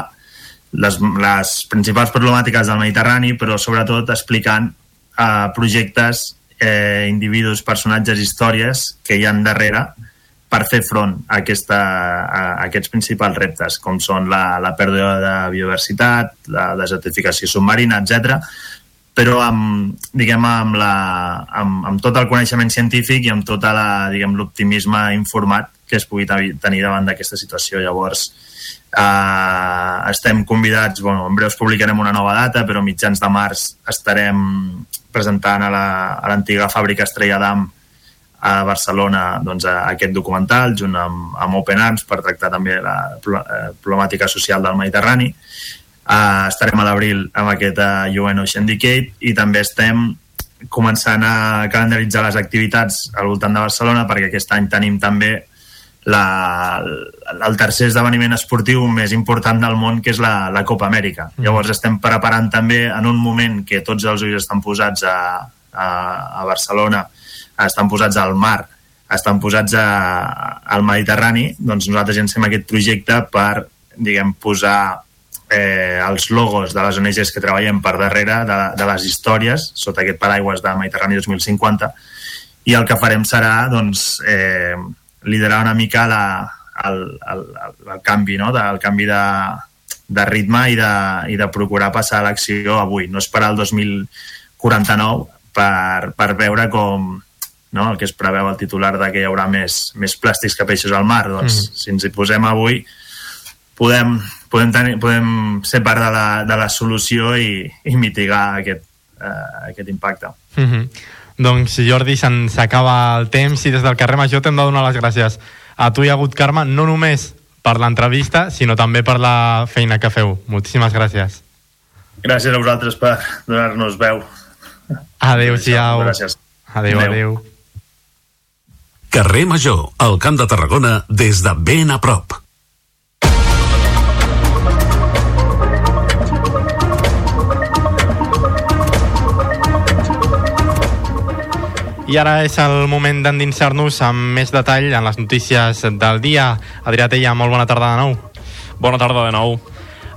les, les principals problemàtiques del Mediterrani, però sobretot explicant eh, projectes, eh, individus, personatges, històries que hi han darrere per fer front a, aquesta, a, aquests principals reptes, com són la, la pèrdua de biodiversitat, la desertificació submarina, etc però amb, diguem, amb, la, amb, amb tot el coneixement científic i amb tot l'optimisme informat que es pugui tenir davant d'aquesta situació. Llavors, eh, estem convidats, bueno, en breus publicarem una nova data, però mitjans de març estarem presentant a l'antiga la, fàbrica Estrella d'Am a Barcelona doncs, a, a aquest documental junt amb, amb Open Arms per tractar també la eh, problemàtica social del Mediterrani Uh, estarem a l'abril amb aquest uh, UN Ocean Decade i també estem començant a calendaritzar les activitats al voltant de Barcelona perquè aquest any tenim també la, el tercer esdeveniment esportiu més important del món, que és la, la Copa Amèrica. Mm. Llavors estem preparant també en un moment que tots els ulls estan posats a, a, a Barcelona, estan posats al mar, estan posats a, al Mediterrani, doncs nosaltres llancem aquest projecte per diguem, posar eh, els logos de les ONGs que treballem per darrere de, de les històries sota aquest paraigües de Mediterrani 2050 i el que farem serà doncs, eh, liderar una mica la, el, el, el, canvi, no? de, el canvi de, de ritme i de, i de procurar passar a l'acció avui, no esperar el 2049 per, per veure com no? el que es preveu el titular de que hi haurà més, més plàstics que peixos al mar, doncs mm. si ens hi posem avui podem, podem, tenir, podem ser part de la, de la solució i, i mitigar aquest, uh, aquest impacte. Mm -hmm. Doncs, Jordi, se'ns acaba el temps i des del carrer Major t'hem de donar les gràcies a tu i a Gut Carme, no només per l'entrevista, sinó també per la feina que feu. Moltíssimes gràcies. Gràcies a vosaltres per donar-nos veu. Adéu-siau. Gràcies. Adéu, adéu. adéu. Carrer Major, al Camp de Tarragona, des de ben a prop. I ara és el moment d'endinsar-nos amb més detall en les notícies del dia. Adrià Tella, molt bona tarda de nou. Bona tarda de nou.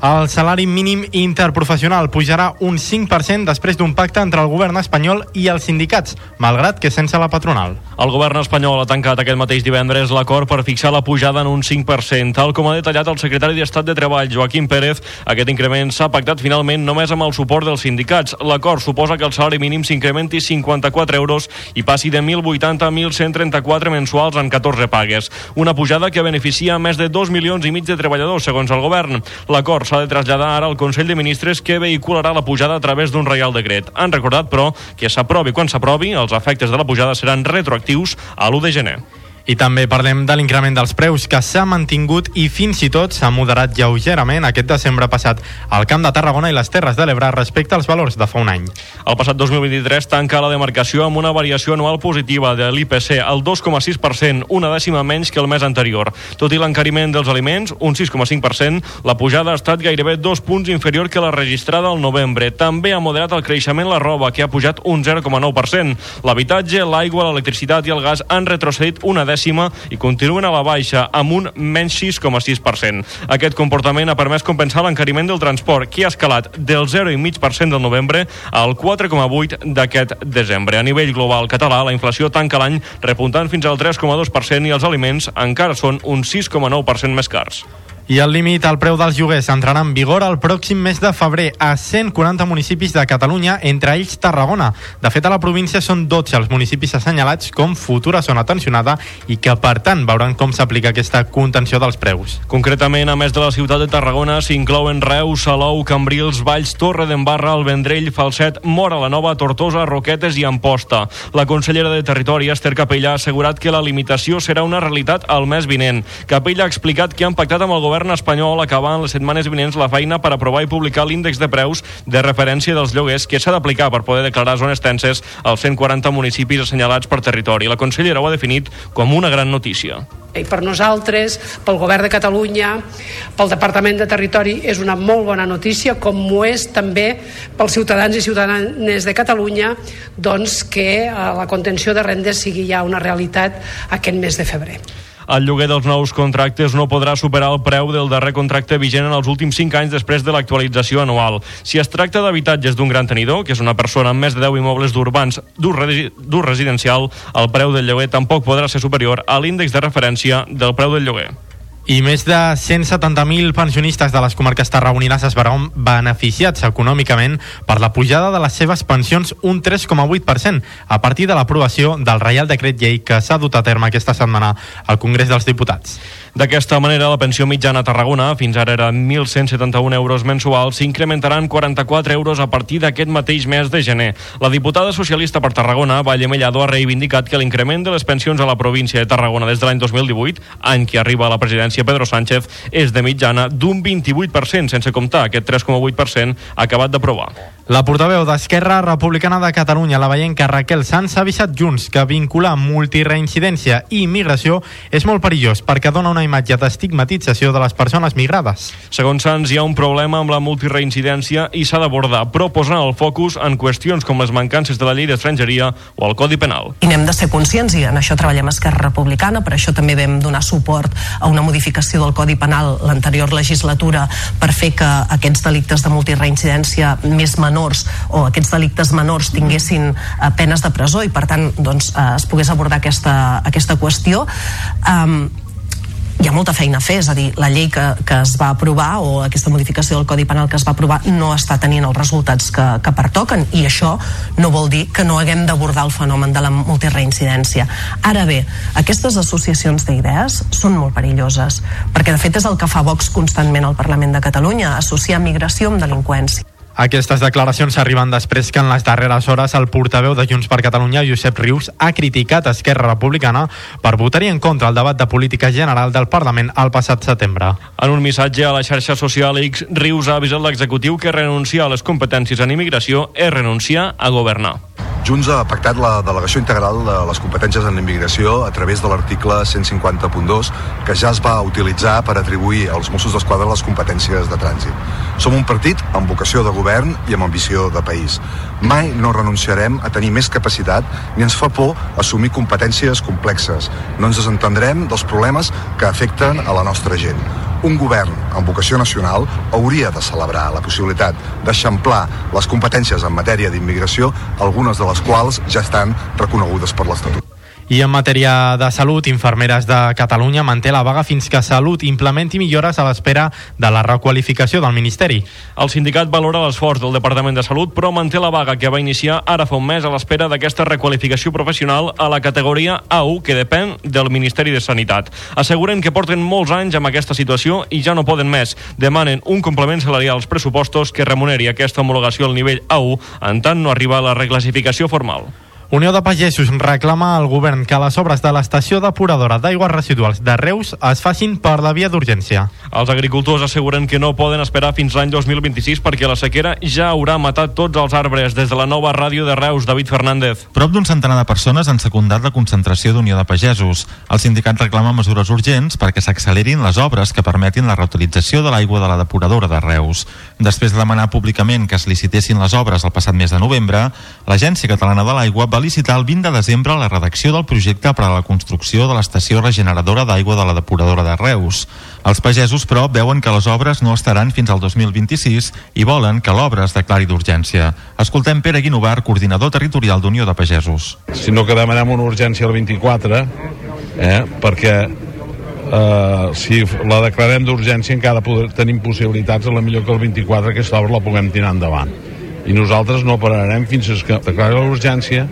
El salari mínim interprofessional pujarà un 5% després d'un pacte entre el govern espanyol i els sindicats, malgrat que sense la patronal. El govern espanyol ha tancat aquest mateix divendres l'acord per fixar la pujada en un 5%. Tal com ha detallat el secretari d'Estat de Treball, Joaquim Pérez, aquest increment s'ha pactat finalment només amb el suport dels sindicats. L'acord suposa que el salari mínim s'incrementi 54 euros i passi de 1.080 a 1.134 mensuals en 14 pagues. Una pujada que beneficia més de 2 milions i mig de treballadors, segons el govern. L'acord s'ha de traslladar ara al Consell de Ministres que vehicularà la pujada a través d'un reial decret. Han recordat, però, que s'aprovi quan s'aprovi, els efectes de la pujada seran retroactius a l'1 de gener. I també parlem de l'increment dels preus que s'ha mantingut i fins i tot s'ha moderat lleugerament aquest desembre passat al Camp de Tarragona i les Terres de l'Ebre respecte als valors de fa un any. El passat 2023 tanca la demarcació amb una variació anual positiva de l'IPC al 2,6%, una dècima menys que el mes anterior. Tot i l'encariment dels aliments, un 6,5%, la pujada ha estat gairebé dos punts inferior que la registrada al novembre. També ha moderat el creixement la roba, que ha pujat un 0,9%. L'habitatge, l'aigua, l'electricitat i el gas han retrocedit una dècima dècima i continuen a la baixa, amb un menys 6,6%. Aquest comportament ha permès compensar l'encariment del transport, que ha escalat del 0,5% del novembre al 4,8% d'aquest desembre. A nivell global català, la inflació tanca l'any repuntant fins al 3,2% i els aliments encara són un 6,9% més cars. I el límit al preu dels lloguers entrarà en vigor el pròxim mes de febrer a 140 municipis de Catalunya, entre ells Tarragona. De fet, a la província són 12 els municipis assenyalats com futura zona tensionada i que, per tant, veuran com s'aplica aquesta contenció dels preus. Concretament, a més de la ciutat de Tarragona, s'inclouen Reus, Salou, Cambrils, Valls, Torre d'Embarra, el Vendrell, Falset, Mora la Nova, Tortosa, Roquetes i Amposta. La consellera de Territori, Esther Capella, ha assegurat que la limitació serà una realitat al mes vinent. Capella ha explicat que han pactat amb el govern govern espanyol acabar en les setmanes vinents la feina per aprovar i publicar l'índex de preus de referència dels lloguers que s'ha d'aplicar per poder declarar zones tenses als 140 municipis assenyalats per territori. La consellera ho ha definit com una gran notícia i per nosaltres, pel govern de Catalunya, pel Departament de Territori, és una molt bona notícia, com ho és també pels ciutadans i ciutadanes de Catalunya, doncs que eh, la contenció de rendes sigui ja una realitat aquest mes de febrer. El lloguer dels nous contractes no podrà superar el preu del darrer contracte vigent en els últims 5 anys després de l'actualització anual. Si es tracta d'habitatges d'un gran tenidor, que és una persona amb més de 10 immobles d'urbans d'ús residencial, el preu del lloguer tampoc podrà ser superior a l'índex de referència del preu del lloguer. I més de 170.000 pensionistes de les comarques tarragonines es veuran beneficiats econòmicament per la pujada de les seves pensions un 3,8% a partir de l'aprovació del Reial Decret Llei que s'ha dut a terme aquesta setmana al Congrés dels Diputats. D'aquesta manera, la pensió mitjana a Tarragona, fins ara era 1.171 euros mensuals, s'incrementarà en 44 euros a partir d'aquest mateix mes de gener. La diputada socialista per Tarragona, Valle Mellado, ha reivindicat que l'increment de les pensions a la província de Tarragona des de l'any 2018, any que arriba a la presidència Pedro Sánchez, és de mitjana d'un 28%, sense comptar aquest 3,8% acabat d'aprovar. La portaveu d'Esquerra Republicana de Catalunya, la que Raquel Sanz, ha avisat Junts que vincular multireincidència i immigració és molt perillós perquè dona una imatge d'estigmatització de les persones migrades. Segons Sanz, hi ha un problema amb la multireincidència i s'ha d'abordar, però posant el focus en qüestions com les mancances de la llei d'estrangeria o el Codi Penal. I n'hem de ser conscients i en això treballem Esquerra Republicana, per això també vam donar suport a una modificació del Codi Penal l'anterior legislatura per fer que aquests delictes de multireincidència més menors menors o aquests delictes menors tinguessin eh, penes de presó i per tant doncs, eh, es pogués abordar aquesta, aquesta qüestió um, hi ha molta feina a fer, és a dir, la llei que, que es va aprovar o aquesta modificació del Codi Penal que es va aprovar no està tenint els resultats que, que pertoquen i això no vol dir que no haguem d'abordar el fenomen de la multireincidència. Ara bé, aquestes associacions d'idees són molt perilloses perquè de fet és el que fa Vox constantment al Parlament de Catalunya, associar migració amb delinqüència. Aquestes declaracions arriben després que en les darreres hores el portaveu de Junts per Catalunya, Josep Rius, ha criticat Esquerra Republicana per votar-hi en contra el debat de política general del Parlament el passat setembre. En un missatge a la xarxa social X, Rius ha avisat l'executiu que renunciar a les competències en immigració és renunciar a governar. Junts ha pactat la delegació integral de les competències en immigració a través de l'article 150.2 que ja es va utilitzar per atribuir als Mossos d'Esquadra les competències de trànsit. Som un partit amb vocació de govern i amb ambició de país. Mai no renunciarem a tenir més capacitat ni ens fa por assumir competències complexes. No ens desentendrem dels problemes que afecten a la nostra gent. Un govern amb vocació nacional hauria de celebrar la possibilitat d'eixamplar les competències en matèria d'immigració, algunes de les quals ja estan reconegudes per l'Estatut. I en matèria de salut, Infermeres de Catalunya manté la vaga fins que Salut implementi millores a l'espera de la requalificació del Ministeri. El sindicat valora l'esforç del Departament de Salut, però manté la vaga que va iniciar ara fa un mes a l'espera d'aquesta requalificació professional a la categoria A1, que depèn del Ministeri de Sanitat. Asseguren que porten molts anys amb aquesta situació i ja no poden més. Demanen un complement salarial als pressupostos que remuneri aquesta homologació al nivell A1 en tant no arriba a la reclassificació formal. Unió de Pagesos reclama al govern que les obres de l'estació depuradora d'aigües residuals de Reus es facin per la via d'urgència. Els agricultors asseguren que no poden esperar fins l'any 2026 perquè la sequera ja haurà matat tots els arbres. Des de la nova ràdio de Reus, David Fernández. Prop d'un centenar de persones han secundat la concentració d'Unió de Pagesos. El sindicat reclama mesures urgents perquè s'accelerin les obres que permetin la reutilització de l'aigua de la depuradora de Reus. Després de demanar públicament que es licitessin les obres el passat mes de novembre, l'Agència Catalana de l'Aigua va licitar el 20 de desembre la redacció del projecte per a la construcció de l'estació regeneradora d'aigua de la depuradora de Reus. Els pagesos, però, veuen que les obres no estaran fins al 2026 i volen que l'obra es declari d'urgència. Escoltem Pere Guinovar, coordinador territorial d'Unió de Pagesos. Si no que demanem una urgència al 24, eh, perquè eh, si la declarem d'urgència encara poder, tenim possibilitats a la millor que el 24 aquesta obra la puguem tirar endavant i nosaltres no pararem fins que declari l'urgència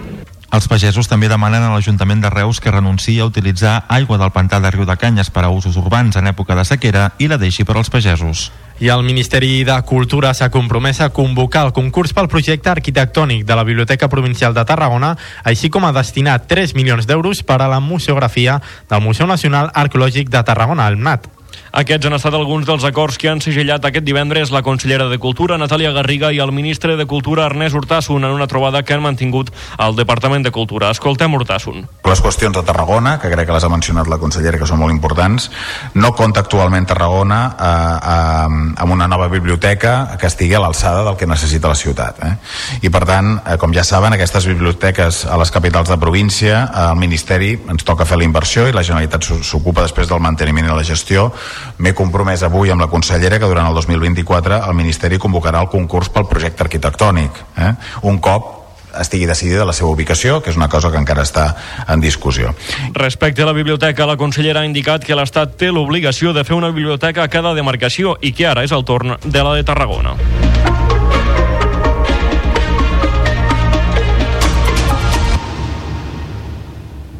els pagesos també demanen a l'Ajuntament de Reus que renunciï a utilitzar aigua del pantà de Riu de Canyes per a usos urbans en època de sequera i la deixi per als pagesos. I el Ministeri de Cultura s'ha compromès a convocar el concurs pel projecte arquitectònic de la Biblioteca Provincial de Tarragona, així com a destinar 3 milions d'euros per a la museografia del Museu Nacional Arqueològic de Tarragona, el MNAT. Aquests han estat alguns dels acords que han segellat aquest divendres la consellera de Cultura, Natàlia Garriga, i el ministre de Cultura, Ernest Hurtasson, en una trobada que han mantingut al Departament de Cultura. Escoltem Hurtasson. Les qüestions de Tarragona, que crec que les ha mencionat la consellera, que són molt importants, no compta actualment Tarragona eh, eh, amb una nova biblioteca que estigui a l'alçada del que necessita la ciutat. Eh? I per tant, eh, com ja saben, aquestes biblioteques a les capitals de província, eh, el Ministeri ens toca fer la inversió i la Generalitat s'ocupa després del manteniment i la gestió M'he compromès avui amb la consellera que durant el 2024 el Ministeri convocarà el concurs pel projecte arquitectònic. Eh? Un cop estigui decidida la seva ubicació, que és una cosa que encara està en discussió. Respecte a la biblioteca, la consellera ha indicat que l'Estat té l'obligació de fer una biblioteca a cada demarcació i que ara és el torn de la de Tarragona.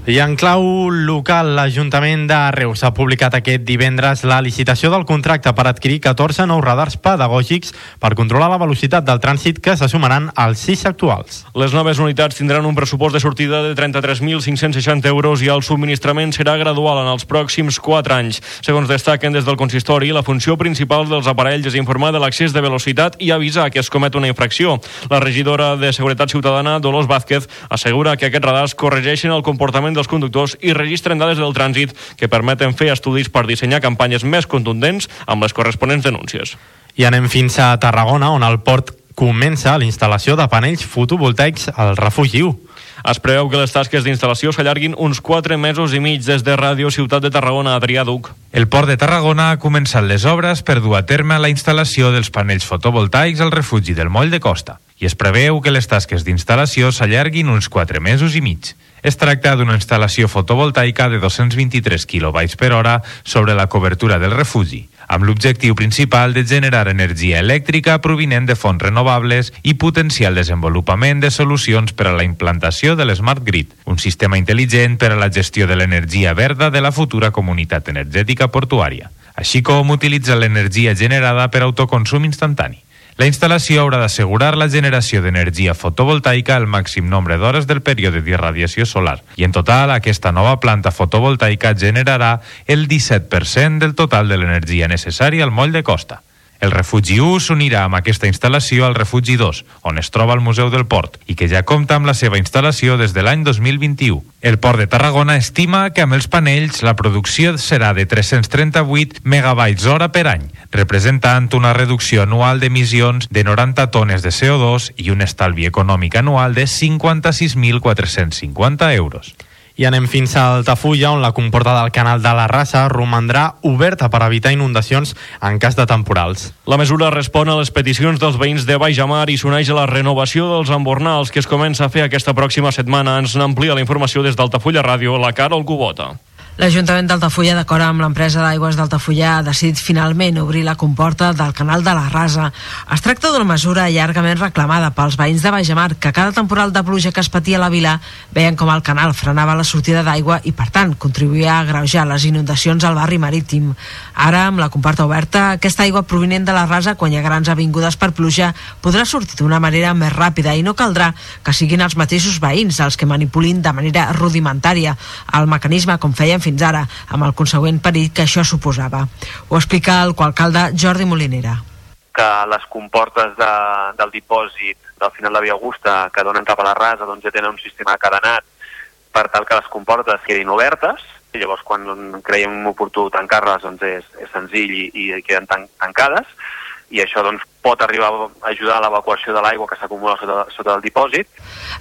I en clau local, l'Ajuntament de Reus ha publicat aquest divendres la licitació del contracte per adquirir 14 nous radars pedagògics per controlar la velocitat del trànsit que se sumaran als 6 actuals. Les noves unitats tindran un pressupost de sortida de 33.560 euros i el subministrament serà gradual en els pròxims 4 anys. Segons destaquen des del consistori, la funció principal dels aparells és informar de l'accés de velocitat i avisar que es comet una infracció. La regidora de Seguretat Ciutadana, Dolors Vázquez, assegura que aquests radars corregeixen el comportament comportament dels conductors i registren dades del trànsit que permeten fer estudis per dissenyar campanyes més contundents amb les corresponents denúncies. I anem fins a Tarragona, on el port comença la instal·lació de panells fotovoltaics al refugi 1. Es preveu que les tasques d'instal·lació s'allarguin uns 4 mesos i mig des de Ràdio Ciutat de Tarragona, Adrià Duc. El Port de Tarragona ha començat les obres per dur a terme la instal·lació dels panells fotovoltaics al refugi del Moll de Costa i es preveu que les tasques d'instal·lació s'allarguin uns 4 mesos i mig. Es tracta d'una instal·lació fotovoltaica de 223 kW per hora sobre la cobertura del refugi, amb l'objectiu principal de generar energia elèctrica provinent de fonts renovables i potenciar el desenvolupament de solucions per a la implantació de l'Smart Grid, un sistema intel·ligent per a la gestió de l'energia verda de la futura comunitat energètica portuària, així com utilitzar l'energia generada per autoconsum instantani. La instal·lació haurà d'assegurar la generació d'energia fotovoltaica al màxim nombre d'hores del període d'irradiació solar i en total aquesta nova planta fotovoltaica generarà el 17% del total de l'energia necessària al moll de costa. El refugi 1 s'unirà amb aquesta instal·lació al refugi 2, on es troba el Museu del Port, i que ja compta amb la seva instal·lació des de l'any 2021. El Port de Tarragona estima que amb els panells la producció serà de 338 megabytes hora per any, representant una reducció anual d'emissions de 90 tones de CO2 i un estalvi econòmic anual de 56.450 euros. I anem fins a Altafulla, on la comporta del canal de la Rassa romandrà oberta per evitar inundacions en cas de temporals. La mesura respon a les peticions dels veïns de Baixamar i s'uneix a la renovació dels embornals que es comença a fer aquesta pròxima setmana. Ens n'amplia la informació des d'Altafulla Ràdio, la Carol Cubota. L'Ajuntament d'Altafulla, d'acord amb l'empresa d'aigües d'Altafulla, ha decidit finalment obrir la comporta del canal de la Rasa. Es tracta d'una mesura llargament reclamada pels veïns de Baixamar, que cada temporal de pluja que es patia a la vila veien com el canal frenava la sortida d'aigua i, per tant, contribuïa a agreujar les inundacions al barri marítim. Ara, amb la comporta oberta, aquesta aigua provinent de la Rasa, quan hi ha grans avingudes per pluja, podrà sortir d'una manera més ràpida i no caldrà que siguin els mateixos veïns els que manipulin de manera rudimentària el mecanisme, com feien fins ara, amb el consegüent perill que això suposava. Ho explica el coalcalde Jordi Molinera. Que les comportes de, del dipòsit del final de Via Augusta que donen cap a la rasa doncs ja tenen un sistema cadenat per tal que les comportes quedin obertes. I llavors quan creiem oportú tancar-les doncs és, és senzill i, i queden tan, tancades i això doncs, pot arribar a ajudar a l'evacuació de l'aigua que s'acumula sota, sota el dipòsit.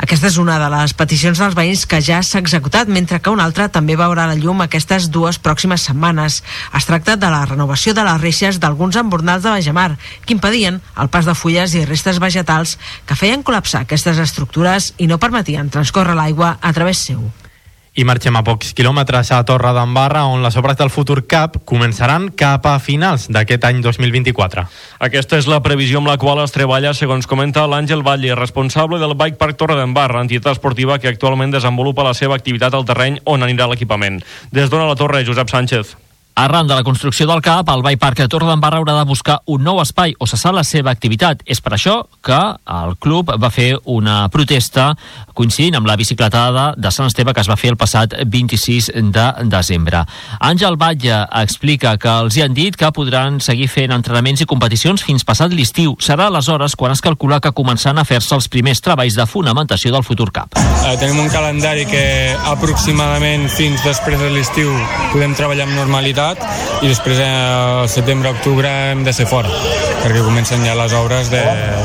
Aquesta és una de les peticions dels veïns que ja s'ha executat, mentre que una altra també veurà la llum aquestes dues pròximes setmanes. Es tracta de la renovació de les reixes d'alguns embornals de Bajamar, que impedien el pas de fulles i restes vegetals que feien col·lapsar aquestes estructures i no permetien transcórrer l'aigua a través seu. I marxem a pocs quilòmetres a Torre d'Embarra, on les obres del Futur Cup començaran cap a finals d'aquest any 2024. Aquesta és la previsió amb la qual es treballa, segons comenta l'Àngel Valle, responsable del Bike Park Torre d'Embarra, entitat esportiva que actualment desenvolupa la seva activitat al terreny on anirà l'equipament. Des d'on a la torre, Josep Sánchez. Arran de la construcció del CAP, el Bike Park de Torredembarra haurà de buscar un nou espai o cessar la seva activitat. És per això que el club va fer una protesta coincidint amb la bicicletada de Sant Esteve que es va fer el passat 26 de desembre. Àngel Batlle explica que els hi han dit que podran seguir fent entrenaments i competicions fins passat l'estiu. Serà aleshores quan es calcula que començaran a fer-se els primers treballs de fonamentació del futur CAP. Eh, tenim un calendari que aproximadament fins després de l'estiu podem treballar amb normalitat i després eh, al setembre-octubre hem de ser fora perquè comencen ja les obres de,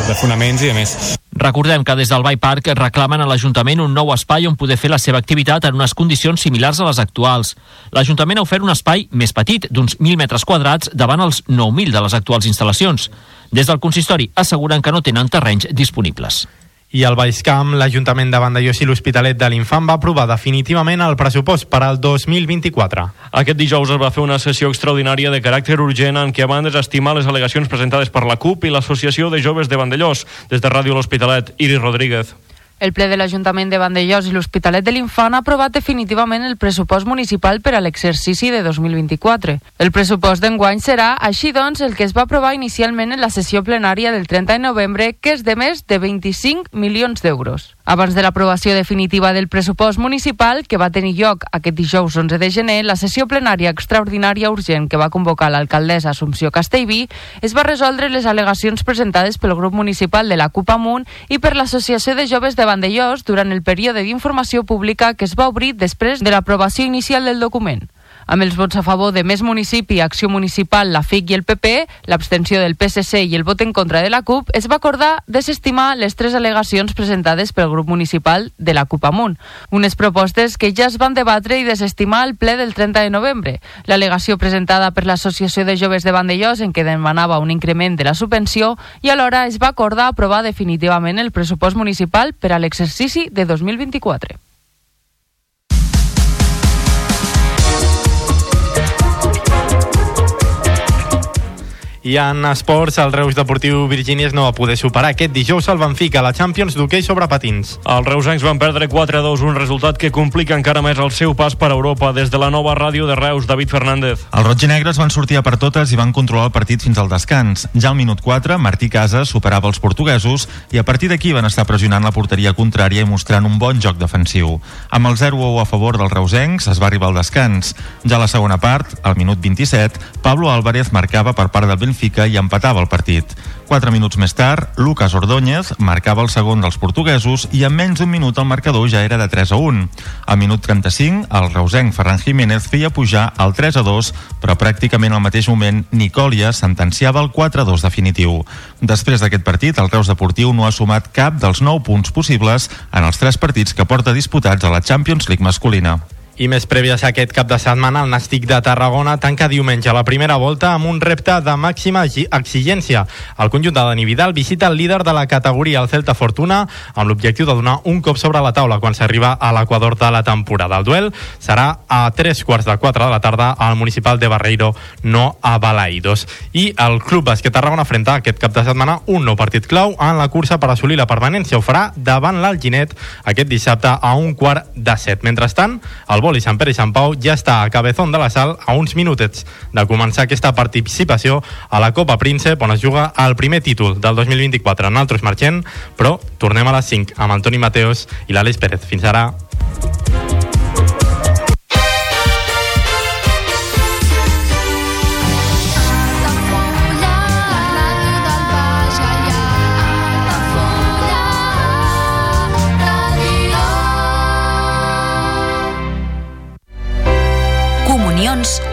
de fonaments i de més. Recordem que des del Bike Park reclamen a l'Ajuntament un nou espai on poder fer la seva activitat en unes condicions similars a les actuals. L'Ajuntament ha ofert un espai més petit, d'uns 1.000 metres quadrats, davant els 9.000 de les actuals instal·lacions. Des del consistori asseguren que no tenen terrenys disponibles. I al Baix Camp, l'Ajuntament de Vandellós i l'Hospitalet de l'Infant va aprovar definitivament el pressupost per al 2024. Aquest dijous es va fer una sessió extraordinària de caràcter urgent en què van desestimar les al·legacions presentades per la CUP i l'Associació de Joves de Vandellós. Des de Ràdio L'Hospitalet, Iris Rodríguez. El ple de l'Ajuntament de Vandellós i l'Hospitalet de l'Infant ha aprovat definitivament el pressupost municipal per a l'exercici de 2024. El pressupost d'enguany serà, així doncs, el que es va aprovar inicialment en la sessió plenària del 30 de novembre, que és de més de 25 milions d'euros. Abans de l'aprovació definitiva del pressupost municipal, que va tenir lloc aquest dijous 11 de gener, la sessió plenària extraordinària urgent que va convocar l'alcaldessa Assumpció Castellví es va resoldre les al·legacions presentades pel grup municipal de la CUP Amunt i per l'Associació de Joves de Vandellós durant el període d'informació pública que es va obrir després de l'aprovació inicial del document. Amb els vots a favor de Més Municipi, Acció Municipal, la FIC i el PP, l'abstenció del PSC i el vot en contra de la CUP, es va acordar desestimar les tres al·legacions presentades pel grup municipal de la CUP Amunt. Unes propostes que ja es van debatre i desestimar al ple del 30 de novembre. L'al·legació presentada per l'Associació de Joves de Vandellós en què demanava un increment de la subvenció i alhora es va acordar aprovar definitivament el pressupost municipal per a l'exercici de 2024. I en esports, el Reus Deportiu Virgínies no va poder superar aquest dijous el Benfica a la Champions d'hoquei sobre patins. Els reusencs van perdre 4-2, un resultat que complica encara més el seu pas per Europa. Des de la nova ràdio de Reus, David Fernández. Els roig i negres van sortir a per totes i van controlar el partit fins al descans. Ja al minut 4, Martí Casas superava els portuguesos i a partir d'aquí van estar pressionant la porteria contrària i mostrant un bon joc defensiu. Amb el 0-1 a favor dels reusencs es va arribar al descans. Ja a la segona part, al minut 27, Pablo Álvarez marcava per part del Benfica Benfica i empatava el partit. Quatre minuts més tard, Lucas Ordóñez marcava el segon dels portuguesos i en menys d'un minut el marcador ja era de 3 a 1. Al minut 35, el reusenc Ferran Jiménez feia pujar al 3 a 2, però pràcticament al mateix moment Nicòlia sentenciava el 4 a 2 definitiu. Després d'aquest partit, el Reus Deportiu no ha sumat cap dels 9 punts possibles en els tres partits que porta disputats a la Champions League masculina. I més prèvies a aquest cap de setmana, el Nàstic de Tarragona tanca diumenge la primera volta amb un repte de màxima exigència. El conjunt de Dani Vidal visita el líder de la categoria, el Celta Fortuna, amb l'objectiu de donar un cop sobre la taula quan s'arriba a l'equador de la temporada. El duel serà a tres quarts de quatre de la tarda al municipal de Barreiro, no a Balaidos. I el Club Bàsquet Tarragona afronta aquest cap de setmana un nou partit clau en la cursa per assolir la permanència. Ho farà davant l'Alginet aquest dissabte a un quart de set. Mentrestant, el futbol i Sant Pere i Sant Pau ja està a Cabezón de la Sal a uns minutets de començar aquesta participació a la Copa Príncep on es juga el primer títol del 2024. Nosaltres marxem, però tornem a les 5 amb Antoni Mateos i l'Àlex Pérez. Fins ara.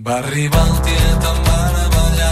Va arribar el tiet amb Anna Ballarga, els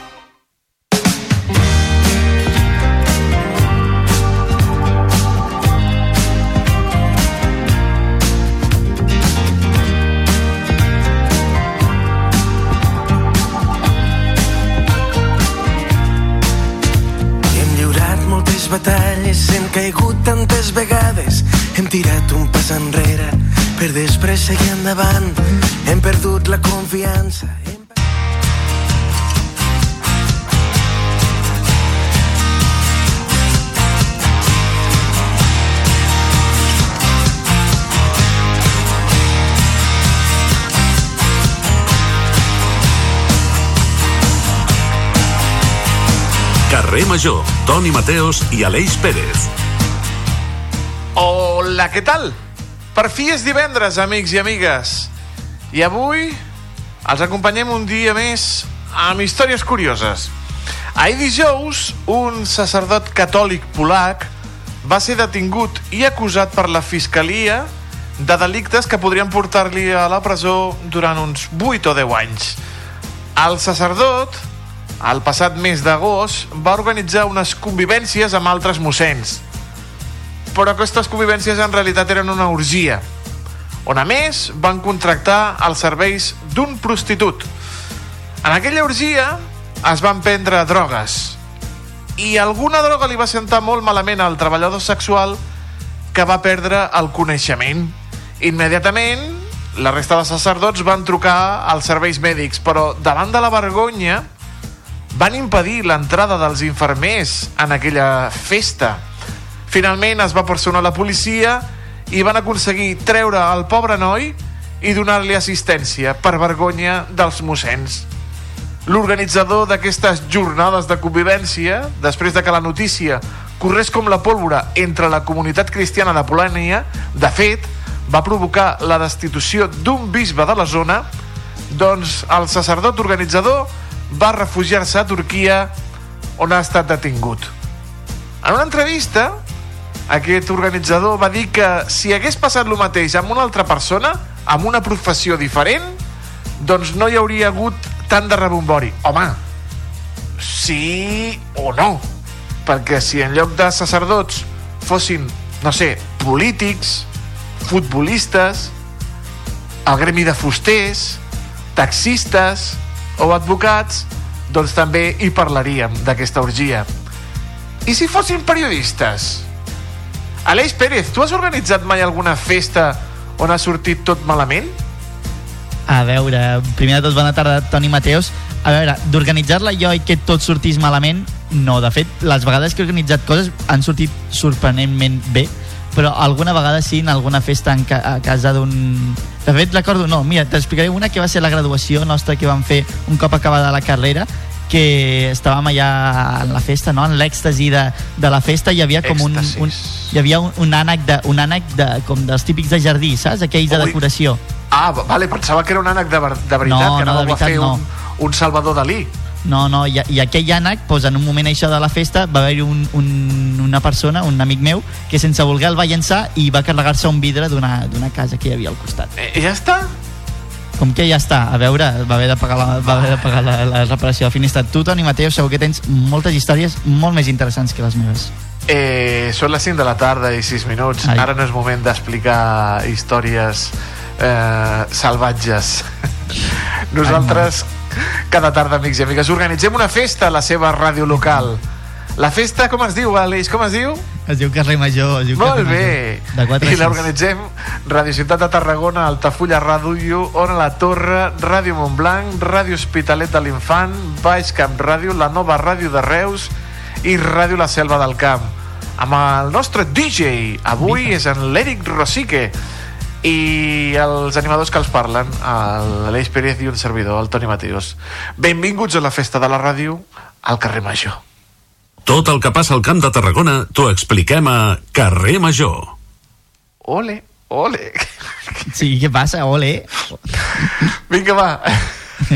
Batalles, hem caigut tantes vegades, hem tirat un pas enrere per després seguir endavant. Hem perdut la confiança. Carrer Major, Toni Mateos i Aleix Pérez. Hola, què tal? Per fi és divendres, amics i amigues. I avui els acompanyem un dia més amb històries curioses. Ahir dijous, un sacerdot catòlic polac va ser detingut i acusat per la Fiscalia de delictes que podrien portar-li a la presó durant uns 8 o 10 anys. El sacerdot, el passat mes d'agost, va organitzar unes convivències amb altres mossens. Però aquestes convivències en realitat eren una orgia, on a més van contractar els serveis d'un prostitut. En aquella orgia es van prendre drogues i alguna droga li va sentar molt malament al treballador sexual que va perdre el coneixement. Immediatament, la resta de sacerdots van trucar als serveis mèdics, però davant de la vergonya van impedir l'entrada dels infermers en aquella festa. Finalment es va personar la policia i van aconseguir treure el pobre noi i donar-li assistència per vergonya dels mossens. L'organitzador d'aquestes jornades de convivència, després de que la notícia corrés com la pólvora entre la comunitat cristiana de Polònia, de fet, va provocar la destitució d'un bisbe de la zona, doncs el sacerdot organitzador va refugiar-se a Turquia on ha estat detingut. En una entrevista, aquest organitzador va dir que si hagués passat el mateix amb una altra persona, amb una professió diferent, doncs no hi hauria hagut tant de rebombori. Home, sí o no? Perquè si en lloc de sacerdots fossin, no sé, polítics, futbolistes, el gremi de fusters, taxistes o advocats, doncs també hi parlaríem d'aquesta orgia. I si fossin periodistes? Aleix Pérez, tu has organitzat mai alguna festa on ha sortit tot malament? A veure, primer de tot, bona tarda, Toni Mateos. A veure, d'organitzar-la jo i que tot sortís malament, no. De fet, les vegades que he organitzat coses han sortit sorprenentment bé, però alguna vegada sí, en alguna festa en ca a casa d'un... De fet, recordo, no, mira, t'explicaré una que va ser la graduació nostra que vam fer un cop acabada la carrera, que estàvem allà en la festa, no? en l'èxtasi de, de la festa, hi havia com un, un, hi havia un, un ànec, de, un ànec de, com dels típics de jardí, saps? Aquells de Ui. decoració. Ah, vale, pensava que era un ànec de, de veritat, No, que no, no, de de a fer veritat, un, un Salvador Dalí. No, no, i, i aquell ànec, doncs, en un moment això de la festa, va haver-hi un, un, una persona, un amic meu, que sense voler el va llançar i va carregar-se un vidre d'una casa que hi havia al costat. Eh, ja està? Com que ja està, a veure, va haver de pagar la, va haver de pagar la, la reparació de finestra. Tu, Toni Mateo, segur que tens moltes històries molt més interessants que les meves. Eh, són les 5 de la tarda i 6 minuts. Ai. Ara no és moment d'explicar històries eh, salvatges. Nosaltres, cada tarda, amics i amigues, organitzem una festa a la seva ràdio local. La festa, com es diu, Aleix? Com es diu? Es diu Carrer Major. Es diu Molt bé. Major. De 4 a I 6. l'organitzem Radio Ciutat de Tarragona, Altafulla Ràdio, Ona la Torre, Ràdio Montblanc, Ràdio Hospitalet de l'Infant, Baix Camp Ràdio, la nova ràdio de Reus i Ràdio La Selva del Camp. Amb el nostre DJ, avui és en l'Eric Rosique i els animadors que els parlen, l'Aleix Pérez i un servidor, el Toni Mateos. Benvinguts a la festa de la ràdio al carrer Major. Tot el que passa al Camp de Tarragona t'ho expliquem a Carrer Major. Ole, ole. Sí, què passa? Ole. Vinga, va.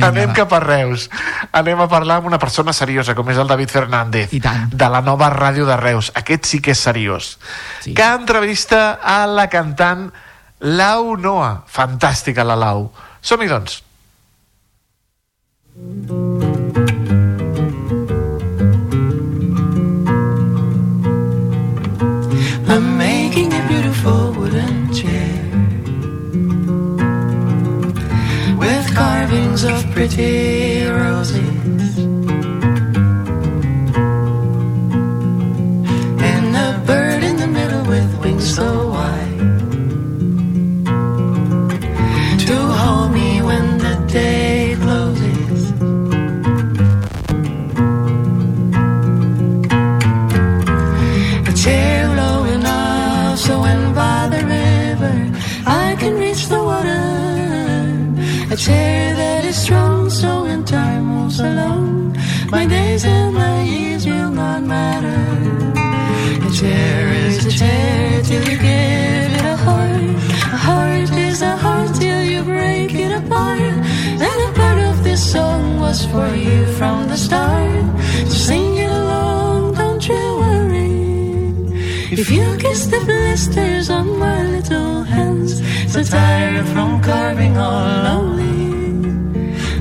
Anem cap a Reus. Anem a parlar amb una persona seriosa, com és el David Fernández. De la nova ràdio de Reus. Aquest sí que és seriós. Sí. Que entrevista a la cantant Lau Noa. Fantàstica, la Lau. Som-hi, doncs. I'm making a beautiful wooden chair with carvings of pretty roses A chair is a chair till you give it a heart. A heart is a heart till you break it apart. And a part of this song was for you from the start. So sing it along, don't you worry. If you kiss the blisters on my little hands, so tired from carving all lonely.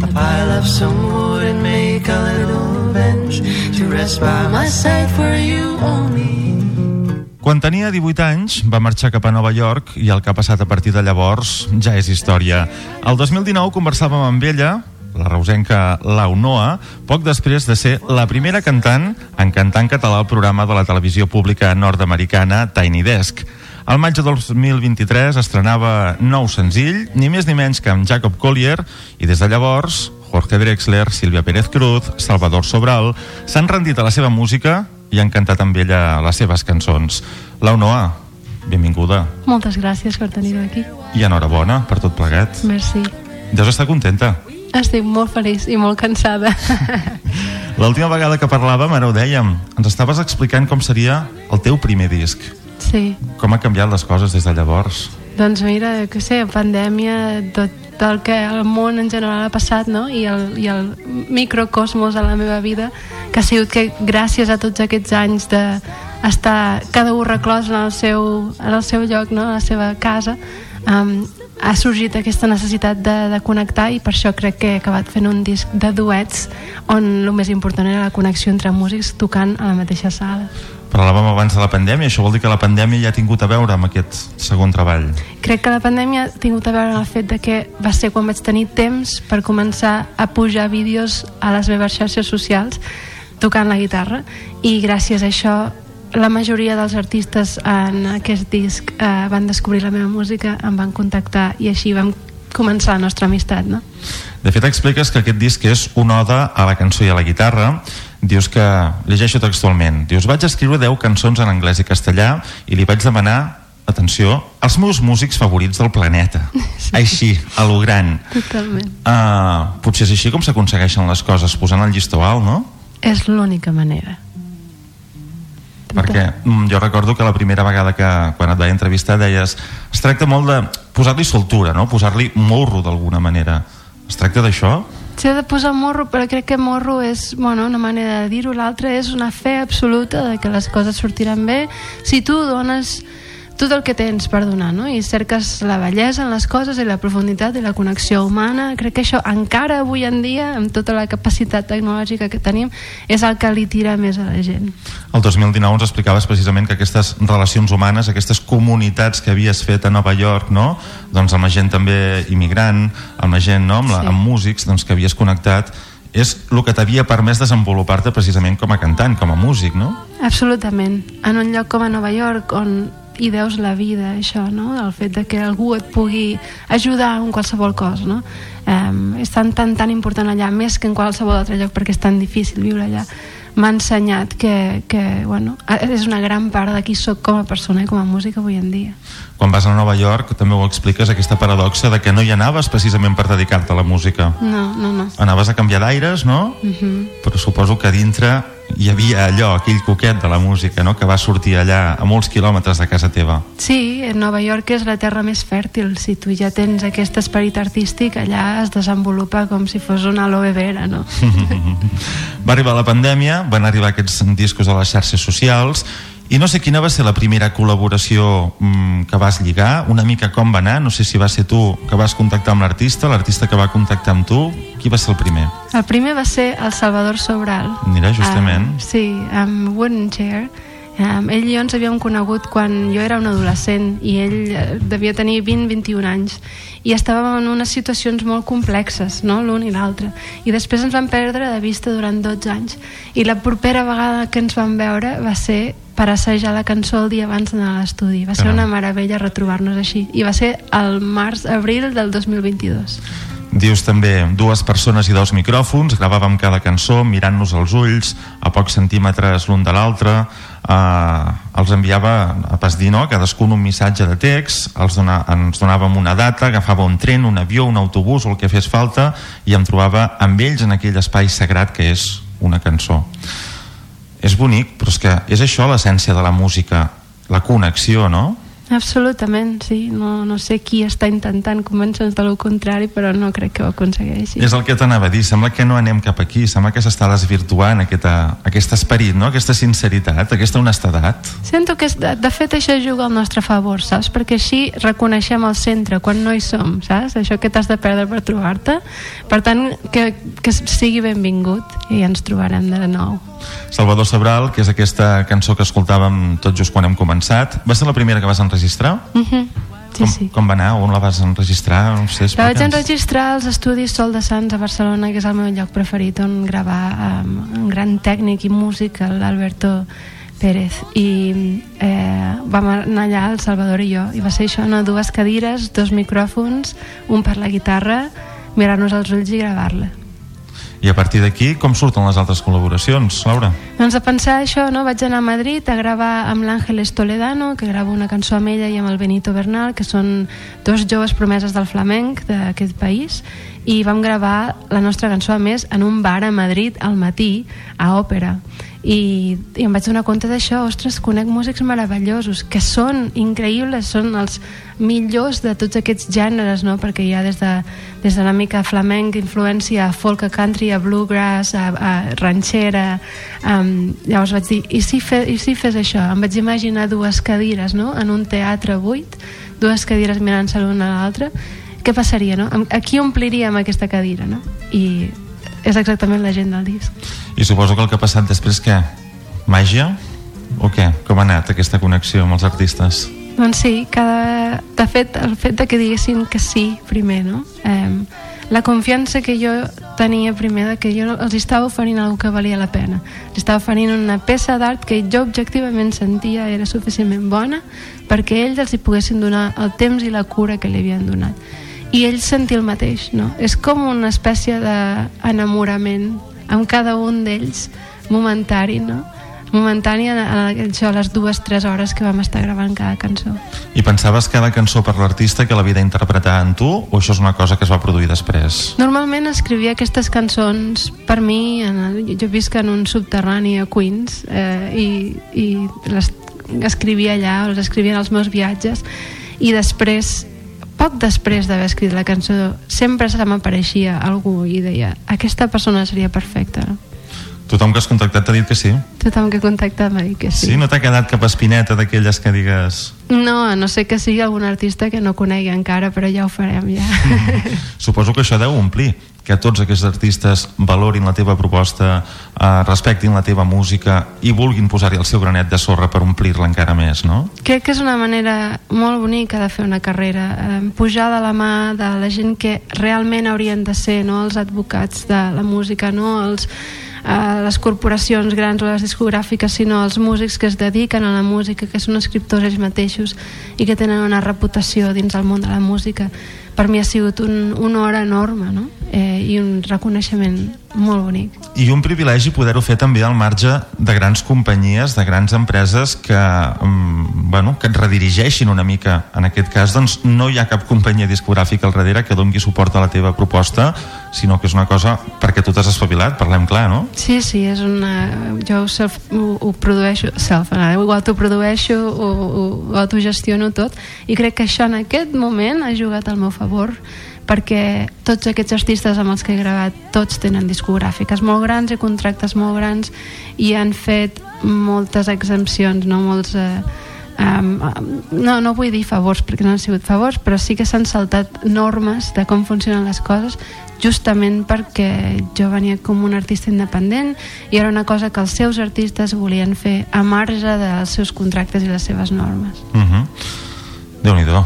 I'll pile up some wood and make a little bench to rest by my side for you only. Quan tenia 18 anys, va marxar cap a Nova York i el que ha passat a partir de llavors ja és història. El 2019 conversàvem amb ella, la reusenca Launoa, poc després de ser la primera cantant en cantar en català al programa de la televisió pública nord-americana Tiny Desk. Al maig de 2023 estrenava nou senzill, ni més ni menys que amb Jacob Collier, i des de llavors Jorge Drexler, Sílvia Pérez Cruz, Salvador Sobral s'han rendit a la seva música i han cantat amb ella les seves cançons. Launoa, benvinguda Moltes gràcies per tenir-me aquí. i enhorabona per tot plegat. Merci. Deus estar contenta. Estic molt feliç i molt cansada. L'última vegada que parlàvem, ara ho dèiem, ens estaves explicant com seria el teu primer disc. sí. Com han canviat les coses des de llavors. Doncs mira, que sé, pandèmia, tot el que el món en general ha passat, no? I el, i el microcosmos a la meva vida, que ha sigut que gràcies a tots aquests anys de estar cada un reclòs en el seu, en el seu lloc, no? a la seva casa, um, ha sorgit aquesta necessitat de, de connectar i per això crec que he acabat fent un disc de duets on el més important era la connexió entre músics tocant a la mateixa sala. Parlàvem abans de la pandèmia, això vol dir que la pandèmia ja ha tingut a veure amb aquest segon treball. Crec que la pandèmia ha tingut a veure amb el fet de que va ser quan vaig tenir temps per començar a pujar vídeos a les meves xarxes socials tocant la guitarra i gràcies a això la majoria dels artistes en aquest disc eh, van descobrir la meva música, em van contactar i així vam començar la nostra amistat, no? De fet, expliques que aquest disc és una oda a la cançó i a la guitarra. Dius que, llegeixo textualment, dius, vaig escriure 10 cançons en anglès i castellà i li vaig demanar atenció, als meus músics favorits del planeta. Sí. Així, a lo gran. Totalment. Uh, potser és així com s'aconsegueixen les coses, posant el llistó alt, no? És l'única manera. Perquè mm, jo recordo que la primera vegada que quan et vaig entrevistar deies es tracta molt de posar-li soltura, no? posar-li morro d'alguna manera. Es tracta d'això? S'ha de posar morro, però crec que morro és bueno, una manera de dir-ho. L'altra és una fe absoluta de que les coses sortiran bé si tu dones tot el que tens per donar, no? I cerques la bellesa en les coses i la profunditat i la connexió humana. Crec que això encara avui en dia, amb tota la capacitat tecnològica que tenim, és el que li tira més a la gent. El 2019 ens explicaves precisament que aquestes relacions humanes, aquestes comunitats que havies fet a Nova York, no? doncs amb la gent també immigrant, amb la gent, no? amb, la, Sí. amb músics, doncs que havies connectat, és el que t'havia permès desenvolupar-te precisament com a cantant, com a músic, no? Absolutament. En un lloc com a Nova York, on hi deus la vida, això, no? El fet de que algú et pugui ajudar en qualsevol cosa, no? Um, és tan, tan, tan important allà, més que en qualsevol altre lloc, perquè és tan difícil viure allà. M'ha ensenyat que, que, bueno, és una gran part de qui sóc com a persona i com a música avui en dia. Quan vas a Nova York també ho expliques, aquesta paradoxa de que no hi anaves precisament per dedicar-te a la música. No, no, no. Anaves a canviar d'aires, no? Uh -huh. Però suposo que dintre hi havia allò, aquell coquet de la música, no? que va sortir allà a molts quilòmetres de casa teva. Sí, Nova York és la terra més fèrtil. Si tu ja tens aquest esperit artístic, allà es desenvolupa com si fos una aloe vera, no? Va arribar la pandèmia, van arribar aquests discos a les xarxes socials i no sé quina va ser la primera col·laboració mm, que vas lligar, una mica com va anar, no sé si va ser tu que vas contactar amb l'artista, l'artista que va contactar amb tu, qui va ser el primer? El primer va ser el Salvador Sobral. Mira, justament. Um, sí, amb Wooden Chair. Um, ell i jo ens havíem conegut quan jo era un adolescent i ell eh, devia tenir 20-21 anys i estàvem en unes situacions molt complexes, no? l'un i l'altre. I després ens vam perdre de vista durant 12 anys. I la propera vegada que ens vam veure va ser per assajar la cançó el dia abans d'anar a l'estudi. Va ser Caram. una meravella retrobar-nos així. I va ser el març-abril del 2022. Dius també dues persones i dos micròfons, gravàvem cada cançó mirant-nos als ulls, a pocs centímetres l'un de l'altre, eh, els enviava a pas dir, no? cadascun un missatge de text, els dona, ens donàvem una data, agafava un tren, un avió, un autobús o el que fes falta i em trobava amb ells en aquell espai sagrat que és una cançó. És bonic, però és que és això l'essència de la música, la connexió, no? Absolutament, sí. No, no sé qui està intentant convèncer-nos de lo contrari, però no crec que ho aconsegueixi. És el que t'anava a dir, sembla que no anem cap aquí, sembla que s'està desvirtuant aquesta, aquest esperit, no? aquesta sinceritat, aquesta honestedat. Sento que, de, de fet, això juga al nostre favor, saps? Perquè així reconeixem el centre quan no hi som, saps? Això que t'has de perdre per trobar-te. Per tant, que, que sigui benvingut i ens trobarem de nou. Salvador Sobral, que és aquesta cançó que escoltàvem tot just quan hem començat, va ser la primera que vas enregistrar? Uh -huh. Sí, com, sí. com va anar? On la vas enregistrar? No sé, La vaig enregistrar als estudis Sol de Sants a Barcelona, que és el meu lloc preferit on gravar amb un gran tècnic i músic, l'Alberto Pérez i eh, vam anar allà el Salvador i jo i va ser això, no? dues cadires, dos micròfons un per la guitarra mirar-nos als ulls i gravar-la I a partir d'aquí, com surten les altres col·laboracions, Laura? doncs a pensar això, no? vaig anar a Madrid a gravar amb l'Àngeles Toledano, que grava una cançó amb ella i amb el Benito Bernal, que són dos joves promeses del flamenc d'aquest país, i vam gravar la nostra cançó a més en un bar a Madrid al matí, a òpera i, i em vaig donar compte d'això ostres, conec músics meravellosos que són increïbles, són els millors de tots aquests gèneres no? perquè hi ha des de, des de una mica flamenc influència a folk, a country, a bluegrass a, a ranxera um, llavors vaig dir, i si, fe, i si fes això? Em vaig imaginar dues cadires no? en un teatre buit dues cadires mirant-se l'una a l'altra què passaria, no? Amb- A qui ompliríem aquesta cadira, no? I és exactament la gent del disc. I suposo que el que ha passat després, què? Màgia? O què? Com ha anat aquesta connexió amb els artistes? Doncs sí, cada... de fet, el fet de que diguessin que sí primer, no? Eh, la confiança que jo tenia primer de que jo els estava oferint alguna que valia la pena. Els estava oferint una peça d'art que jo objectivament sentia era suficientment bona perquè ells els hi poguessin donar el temps i la cura que li havien donat. I ells sentir el mateix, no? És com una espècie d'enamorament amb cada un d'ells momentari, no? momentània a, a, això, les dues, tres hores que vam estar gravant cada cançó. I pensaves cada cançó per l'artista que l'havia d'interpretar en tu o això és una cosa que es va produir després? Normalment escrivia aquestes cançons per mi, en el, jo visc en un subterrani a Queens eh, i, i les escrivia allà, o les escrivia en els meus viatges i després poc després d'haver escrit la cançó sempre se m'apareixia algú i deia aquesta persona seria perfecta? Tothom que has contactat t'ha dit que sí? tothom que contacta m'ha dit que sí, Sí, no t'ha quedat cap espineta d'aquelles que digues... no, no sé que sigui algun artista que no conegui encara però ja ho farem ja Suposo que això deu omplir que tots aquests artistes valorin la teva proposta, eh, respectin la teva música i vulguin posar-hi el seu granet de sorra per omplir-la encara més, no? Crec que és una manera molt bonica de fer una carrera, eh, pujar de la mà de la gent que realment haurien de ser, no els advocats de la música, no els, eh, les corporacions grans o les discogràfiques, sinó els músics que es dediquen a la música, que són escriptors ells mateixos i que tenen una reputació dins el món de la música. Per mi ha sigut un, una hora enorme, no? Eh, i un reconeixement molt bonic. I un privilegi poder-ho fer també al marge de grans companyies, de grans empreses que, mm, bueno, que et redirigeixin una mica. En aquest cas, doncs, no hi ha cap companyia discogràfica al darrere que dongui suport a la teva proposta, sinó que és una cosa perquè tu t'has espavilat, parlem clar, no? Sí, sí, és una... Jo self, ho, ho produeixo, self, ho autoprodueixo, ho, ho, ho autogestiono tot, i crec que això en aquest moment ha jugat al meu favor, perquè tots aquests artistes amb els que he gravat tots tenen discogràfiques molt grans i contractes molt grans i han fet moltes exempcions no molts eh, um, no, no vull dir favors perquè no han sigut favors però sí que s'han saltat normes de com funcionen les coses justament perquè jo venia com un artista independent i era una cosa que els seus artistes volien fer a marge dels seus contractes i les seves normes Uh -huh. Déu-n'hi-do,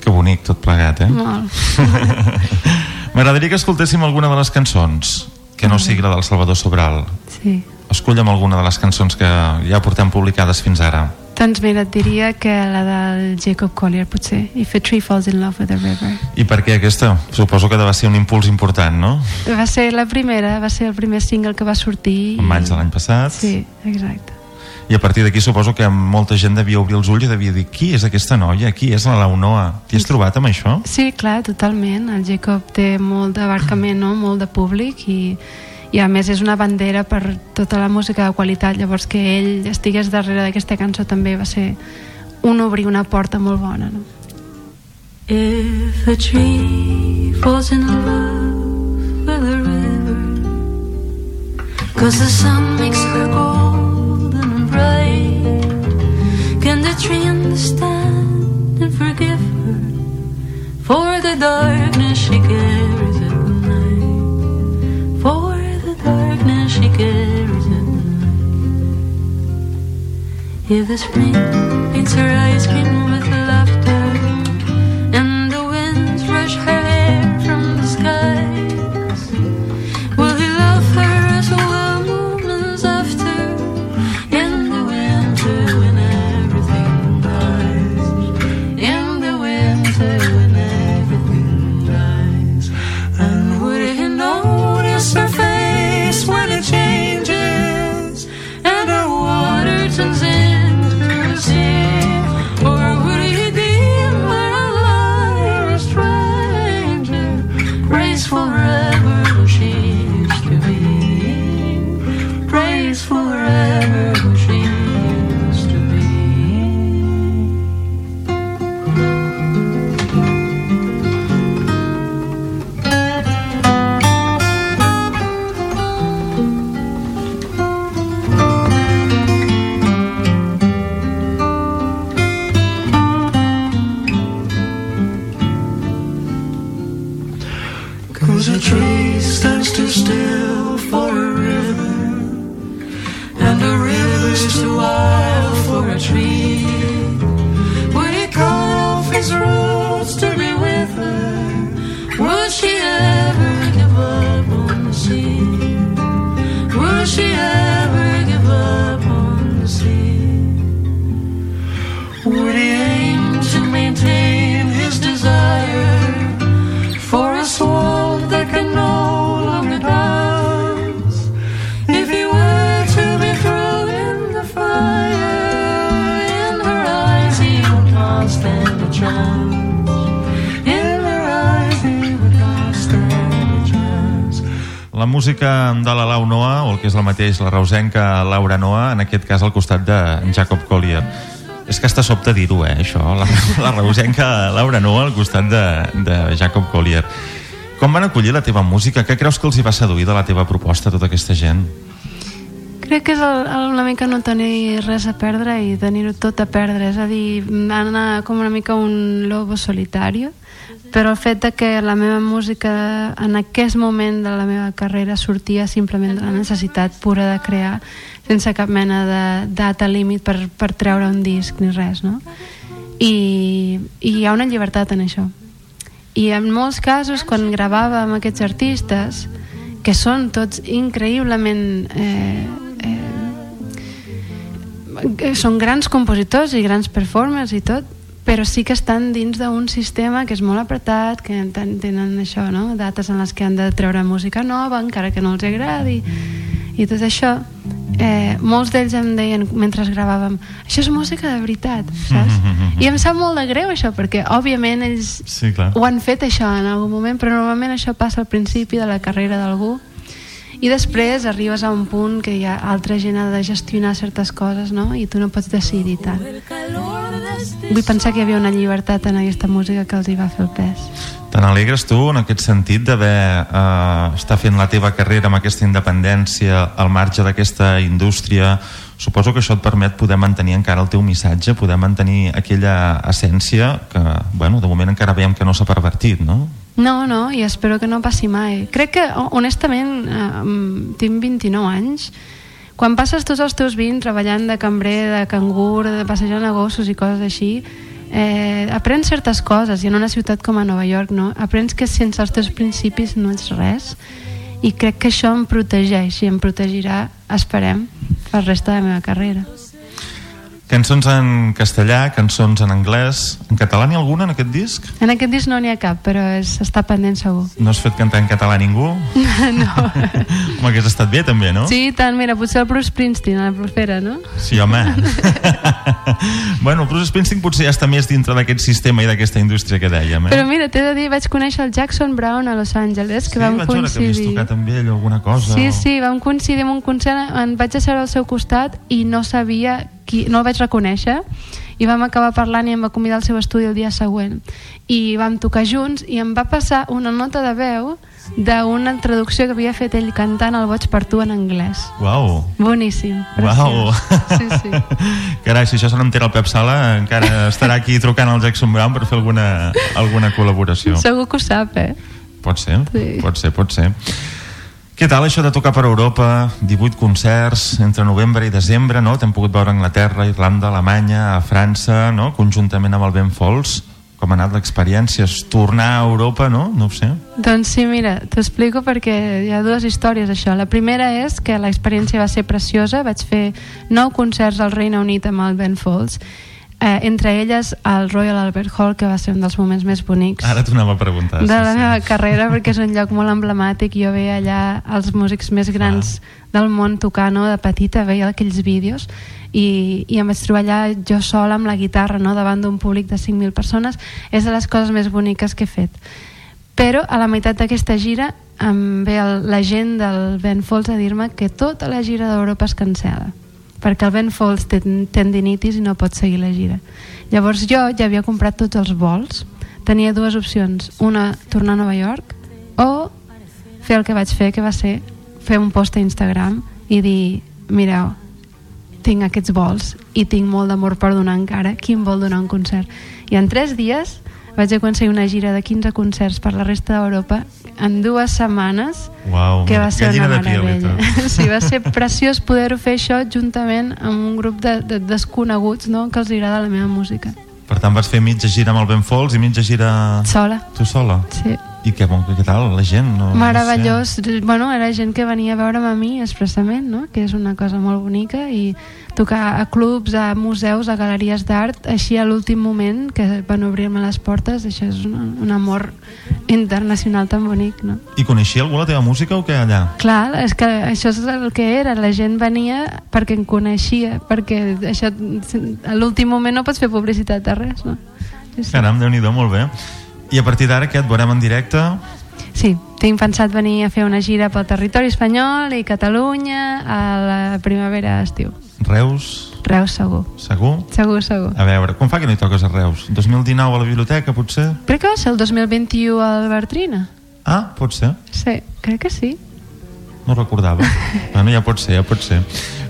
que bonic tot plegat, eh? molt M'agradaria que escoltéssim alguna de les cançons que no sigui la del Salvador Sobral. sí. Escolla'm alguna de les cançons que ja portem publicades fins ara. Doncs mira, et diria que la del Jacob Collier, potser. If a tree falls in love with a river. I per què aquesta? Suposo que va ser un impuls important, no? Va ser la primera, va ser el primer single que va sortir. En maig de l'any passat. Sí, exacte. I a partir d'aquí suposo que molta gent devia obrir els ulls i devia dir qui és aquesta noia? Qui és la Launoa? T'hi has trobat amb això? Sí, clar, totalment. El Jacob té molt d'abarcament, no? molt de públic i, i a més és una bandera per tota la música de qualitat. Llavors que ell estigués darrere d'aquesta cançó també va ser un obrir una porta molt bona. No? If a tree falls in love with a river, cause the sun makes her golden and bright, can the tree understand and forgive her for the darkness darkness she carries at night. If the spring paints her eyes green with laughter, la reusenca Laura Noa, en aquest cas al costat de Jacob Collier. És que està sobte dir-ho, eh, això. La, la reusenca Laura Noa al costat de, de Jacob Collier. Com van acollir la teva música? Què creus que els hi va seduir de la teva proposta tota aquesta gent? Crec que és el, el, una mica no tenir res a perdre i tenir-ho tot a perdre, és a dir, anar com una mica un lobo solitari, però el fet de que la meva música en aquest moment de la meva carrera sortia simplement de la necessitat pura de crear sense cap mena de data límit per, per treure un disc ni res, no? I, i hi ha una llibertat en això. I en molts casos, quan gravava amb aquests artistes, que són tots increïblement eh, eh, són grans compositors i grans performers i tot, però sí que estan dins d'un sistema que és molt apretat, que ten- tenen això, no? dates en les que han de treure música nova, encara que no els agradi, i tot això. Eh, molts d'ells em deien mentre gravàvem això és música de veritat, saps? I em sap molt de greu això, perquè òbviament ells Sí, clar. ho han fet això en algun moment, però normalment això passa al principi de la carrera d'algú i després arribes a un punt que hi ha altra gent ha de gestionar certes coses no? i tu no pots decidir tant vull pensar que hi havia una llibertat en aquesta música que els hi va fer el pes Te n'alegres tu en aquest sentit d'haver eh, estar fent la teva carrera amb aquesta independència al marge d'aquesta indústria suposo que això et permet poder mantenir encara el teu missatge, poder mantenir aquella essència que, bueno, de moment encara veiem que no s'ha pervertit, no? No, no, i espero que no passi mai crec que ho- honestament eh, tinc 29 anys quan passes tots els teus 20 treballant de cambrer, de cangur, de passejant a gossos i coses així, eh, aprens certes coses i en una ciutat com a Nova York no? aprens que sense els teus principis no ets res i crec que això em protegeix i em protegirà, esperem, per resta de la meva carrera. Cançons en castellà, cançons en anglès. En català n'hi alguna en aquest disc? En aquest disc no n'hi ha cap, però és, està pendent segur. No has fet cantar en català a ningú? no. Home, hagués estat bé també, no? Sí, tant, mira, potser el Bruce Springsteen a la propera, no? Sí, home. bueno, el Bruce Springsteen potser ja està més dintre d'aquest sistema i d'aquesta indústria que dèiem, eh? Però mira, t'he de dir, vaig conèixer el Jackson Brown a Los Angeles, que sí, vam vaig veure que havies coincidir. tocat amb ell alguna cosa. Sí, o- sí, vam coincidir en un concert, em vaig asseure al seu costat i no sabia qui, no el vaig reconèixer i vam acabar parlant i em va convidar al seu estudi el dia següent i vam tocar junts i em va passar una nota de veu d'una traducció que havia fet ell cantant el Boig per tu en anglès Uau. boníssim Uau. sí, sí. Carai, si això se n'entera el Pep Sala, encara estarà aquí trucant al Jackson Brown per fer alguna, alguna col·laboració. segur que ho sap eh? Pot ser, Sí. pot ser, pot ser. Què tal això de tocar per Europa? 18 concerts entre novembre i desembre, no? T'hem pogut veure a Anglaterra, Irlanda, Alemanya, a França, no? Conjuntament amb el Ben Folds. Com ha anat l'experiència? Tornar a Europa, no? No ho sé. Doncs sí, mira, t'ho explico perquè hi ha dues històries això. La primera és que l'experiència va ser preciosa, vaig fer nou concerts al Regne Unit amb el Ben Folds, eh, entre elles el Royal Albert Hall, que va ser un dels moments més bonics Ara t'ho anava a preguntar. de la meva carrera perquè és un lloc molt emblemàtic jo veia allà els músics més grans del món tocar no? de petita veia aquells vídeos i, i em vaig trobar allà jo sola amb la guitarra no? davant d'un públic de 5.000 persones és de les coses més boniques que he fet però a la meitat d'aquesta gira em ve el, la gent del Ben Folds a dir-me que tota la gira d'Europa es cancela perquè el Ben Folds té tendinitis i no pot seguir la gira. Llavors jo ja havia comprat tots els vols. Tenia dues opcions. Una, tornar a Nova York o fer el que vaig fer que va ser fer un post a Instagram i dir mireu, tinc aquests vols i tinc molt d'amor per donar encara. Qui em vol donar un concert? I en tres dies vaig aconseguir una gira de 15 concerts per la resta d'Europa en dues setmanes Uau, que va ser una meravella sí, va ser preciós poder-ho fer això juntament amb un grup de, de desconeguts no? que els agrada la meva música Per tant, vas fer mitja gira amb el Ben Folds i mitja gira... sola Tu sola? Sí. I què, bon, què tal, la gent? No, meravellós, bueno, era gent que venia a veure'm a mi expressament, no? que és una cosa molt bonica i tocar a clubs, a museus, a galeries d'art així a l'últim moment que van obrir-me les portes això és un, un amor internacional tan bonic no? I coneixia algú la teva música o què allà? Clar, és que això és el que era la gent venia perquè em coneixia perquè això, a l'últim moment no pots fer publicitat de res no? Sí, sí. Caram, déu nhi molt bé. I a partir d'ara, què, et veurem en directe? Sí, tinc pensat venir a fer una gira pel territori espanyol i Catalunya a la primavera-estiu. Reus? Reus segur. Segur? Segur, segur. A veure, com fa que no hi toques a Reus? 2019 a la biblioteca, potser? Crec que va ser el 2021 al Bertrina. Ah, pot ser. Sí, crec que sí. No recordava. bueno, ja pot ser, ja pot ser.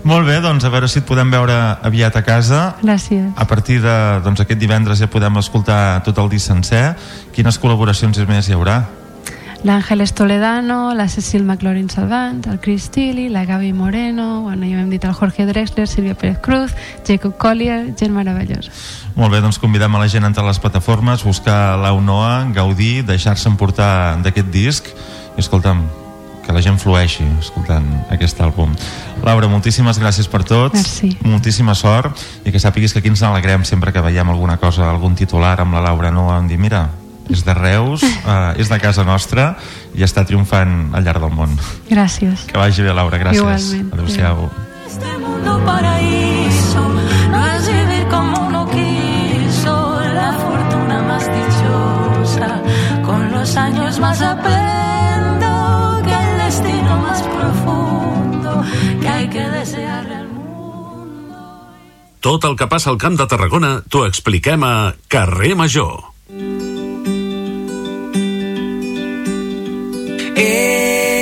Molt bé, doncs a veure si et podem veure aviat a casa. Gràcies. A partir de doncs, aquest divendres ja podem escoltar tot el disc sencer. Quines col·laboracions més hi haurà? L'Àngeles Toledano, la Cecil McLaurin Salvant, el Chris Tilly, la Gaby Moreno, bueno, ja hem dit el Jorge Drexler, Silvia Pérez Cruz, Jacob Collier, gent meravellosa. Molt bé, doncs convidem a la gent a entrar a les plataformes, buscar l'Aunoa, gaudir, deixar-se emportar d'aquest disc i escolta'm, que la gent flueixi escoltant aquest àlbum. Laura, moltíssimes gràcies per tot. Merci. Moltíssima sort i que sàpiguis que aquí ens n'alegrem sempre que veiem alguna cosa, algun titular amb la Laura Noa, em dir, mira, és de Reus, eh, és de casa nostra i està triomfant al llarg del món. Gràcies. Que vagi bé, Laura, gràcies. Igualment. Adéu-siau. Este mundo paraíso no es vivir como uno quiso, la fortuna más dichosa. Con los años más Tot el que passa al Camp de Tarragona t'ho expliquem a Carrer Major. Ei,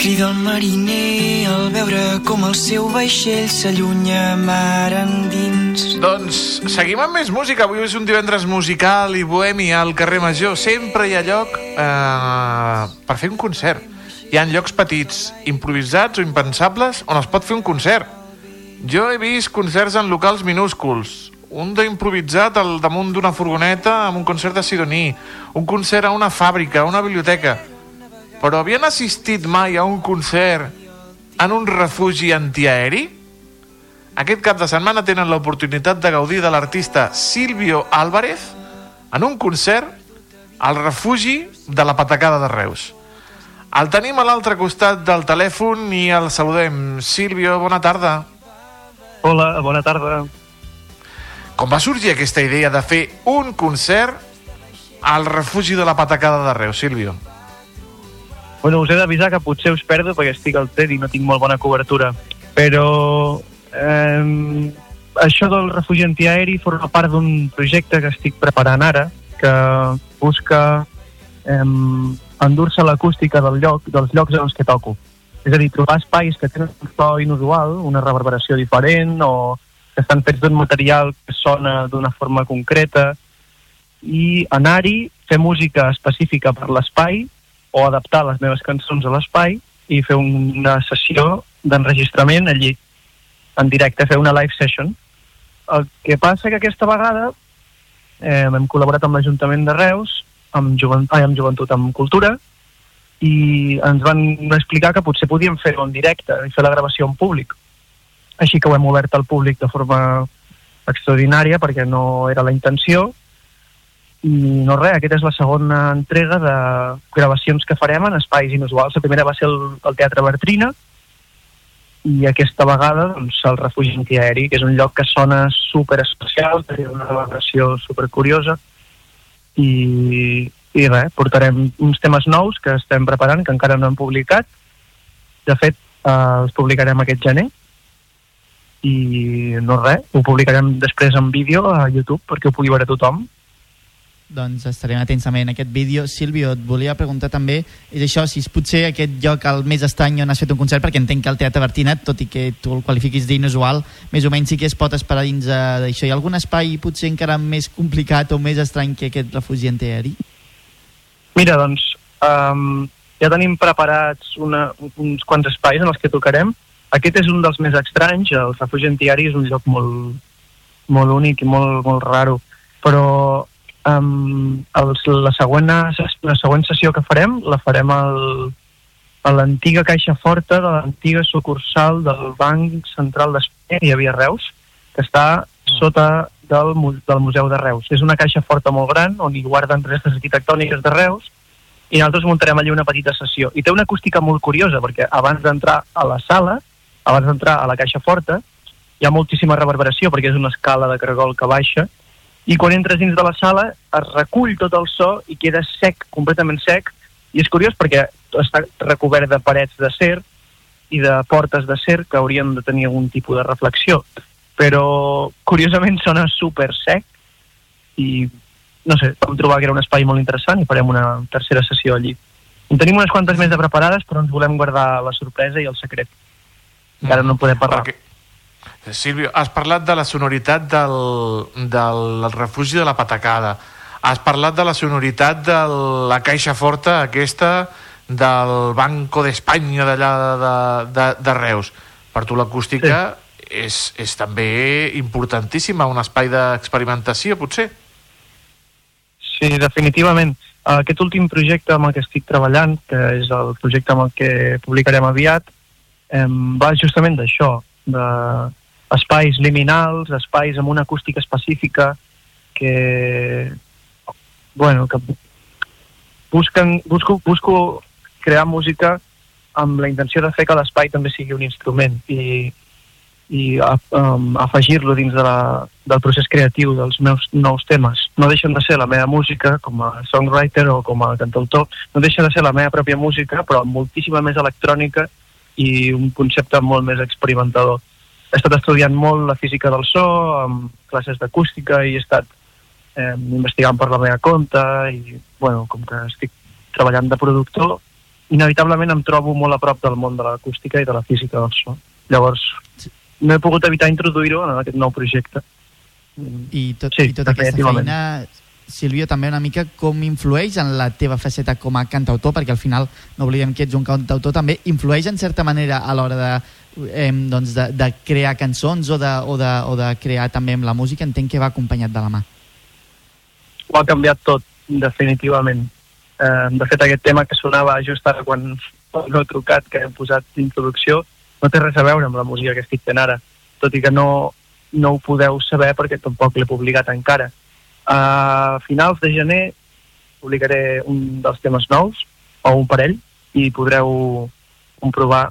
crida el mariner al veure com el seu vaixell s'allunya mar endins. Doncs seguim amb més música. Avui és un divendres musical i bohemi al carrer Major. Sempre hi ha lloc eh, per fer un concert. Hi ha llocs petits, improvisats o impensables on es pot fer un concert. Jo he vist concerts en locals minúsculs. Un d'improvisat al damunt d'una furgoneta amb un concert de Sidoní. Un concert a una fàbrica, a una biblioteca. Però havien assistit mai a un concert en un refugi antiaeri? aquest cap de setmana tenen l'oportunitat de gaudir de l'artista Silvio Álvarez en un concert al refugi de la Patacada de Reus. El tenim a l'altre costat del telèfon i el saludem. Silvio, bona tarda. Hola, bona tarda. Com va sorgir aquesta idea de fer un concert al refugi de la Patacada de Reus, Silvio? Bueno, us he d'avisar que potser us perdo perquè estic al tren i no tinc molt bona cobertura. Però eh, això del refugi antiaeri forma part d'un projecte que estic preparant ara que busca eh, endur-se l'acústica del lloc, dels llocs en els que toco. És a dir, trobar espais que tenen un so inusual, una reverberació diferent o que estan fets d'un material que sona d'una forma concreta i anar-hi, fer música específica per l'espai o adaptar les meves cançons a l'espai i fer una sessió d'enregistrament allí, en directe, fer una live session. El que passa que aquesta vegada eh, hem col·laborat amb l'Ajuntament de Reus, amb, jovent, ai, amb Joventut amb Cultura, i ens van explicar que potser podíem fer-ho en directe i fer la gravació en públic. Així que ho hem obert al públic de forma extraordinària perquè no era la intenció i no res, aquesta és la segona entrega de gravacions que farem en espais inusuals. La primera va ser el, el Teatre Bertrina i aquesta vegada doncs, el refugi antiaeri, que és un lloc que sona super especial, té una reverberació super curiosa i, i res, portarem uns temes nous que estem preparant, que encara no hem publicat. De fet, eh, els publicarem aquest gener i no res, ho publicarem després en vídeo a YouTube perquè ho pugui veure tothom Doncs estarem atents també en aquest vídeo. Sílvio, et volia preguntar també, és això, si és potser aquest lloc el més estrany on has fet un concert, perquè entenc que el Teatre Bertina, tot i que tu el qualifiquis d'inusual, més o menys sí que es pot esperar dins eh, d'això. Hi ha algun espai potser encara més complicat o més estrany que aquest refugi antiaeri? Mira, doncs, um, ja tenim preparats una, uns quants espais en els que tocarem. Aquest és un dels més estranys, el refugi antiari és un lloc molt, molt únic i molt, molt raro, però um, els, la, següent, la següent sessió que farem la farem al, a l'antiga caixa forta de l'antiga sucursal del Banc Central d'Espanya, que hi havia Reus, que està sota del, del Museu de Reus. És una caixa forta molt gran on hi guarden restes arquitectòniques de Reus i nosaltres muntarem allí una petita sessió. I té una acústica molt curiosa perquè abans d'entrar a la sala, abans d'entrar a la caixa forta, hi ha moltíssima reverberació perquè és una escala de cargol que baixa i quan entres dins de la sala es recull tot el so i queda sec, completament sec i és curiós perquè està recobert de parets d'acer i de portes d'acer que haurien de tenir algun tipus de reflexió però curiosament sona super sec i no sé, vam trobar que era un espai molt interessant i farem una tercera sessió allí. En tenim unes quantes més de preparades, però ens volem guardar la sorpresa i el secret. Encara no podem parlar. Perquè, Sílvio, has parlat de la sonoritat del, del refugi de la Patacada. Has parlat de la sonoritat de la caixa forta aquesta del Banco d'Espanya d'allà de, de, de Reus. Per tu l'acústica sí. És, és també importantíssima, un espai d'experimentació, potser? Sí, definitivament. Aquest últim projecte amb el que estic treballant, que és el projecte amb el que publicarem aviat, em, va justament d'això, de espais liminals, espais amb una acústica específica que, bueno, que busquen, busco, busco crear música amb la intenció de fer que l'espai també sigui un instrument i, i um, afegir-lo dins de la, del procés creatiu dels meus nous temes. No deixen de ser la meva música com a songwriter o com a cantautor, no deixa de ser la meva pròpia música, però amb moltíssima més electrònica i un concepte molt més experimentador. He estat estudiant molt la física del so, amb classes d'acústica i he estat eh, investigant per la meva compte i, bueno, com que estic treballant de productor, inevitablement em trobo molt a prop del món de l'acústica i de la física del so. Llavors, no he pogut evitar introduir-ho en aquest nou projecte. I, tot, Sí, i tota aquesta feina, Sílvio, també una mica com influeix en la teva faceta com a cantautor, perquè al final, no oblidem que ets un cantautor, també influeix en certa manera a l'hora de, eh, doncs de, de crear cançons o de, o, de, o de crear també amb la música, entenc que va acompanyat de la mà. Ho ha canviat tot, definitivament. Eh, de fet, aquest tema que sonava just ara quan no he trucat, que hem posat d'introducció, no té res a veure amb la música que estic fent ara. tot i que no, no ho podeu saber perquè tampoc l'he publicat encara. A finals de gener publicaré un dels temes nous, o un parell, i podreu comprovar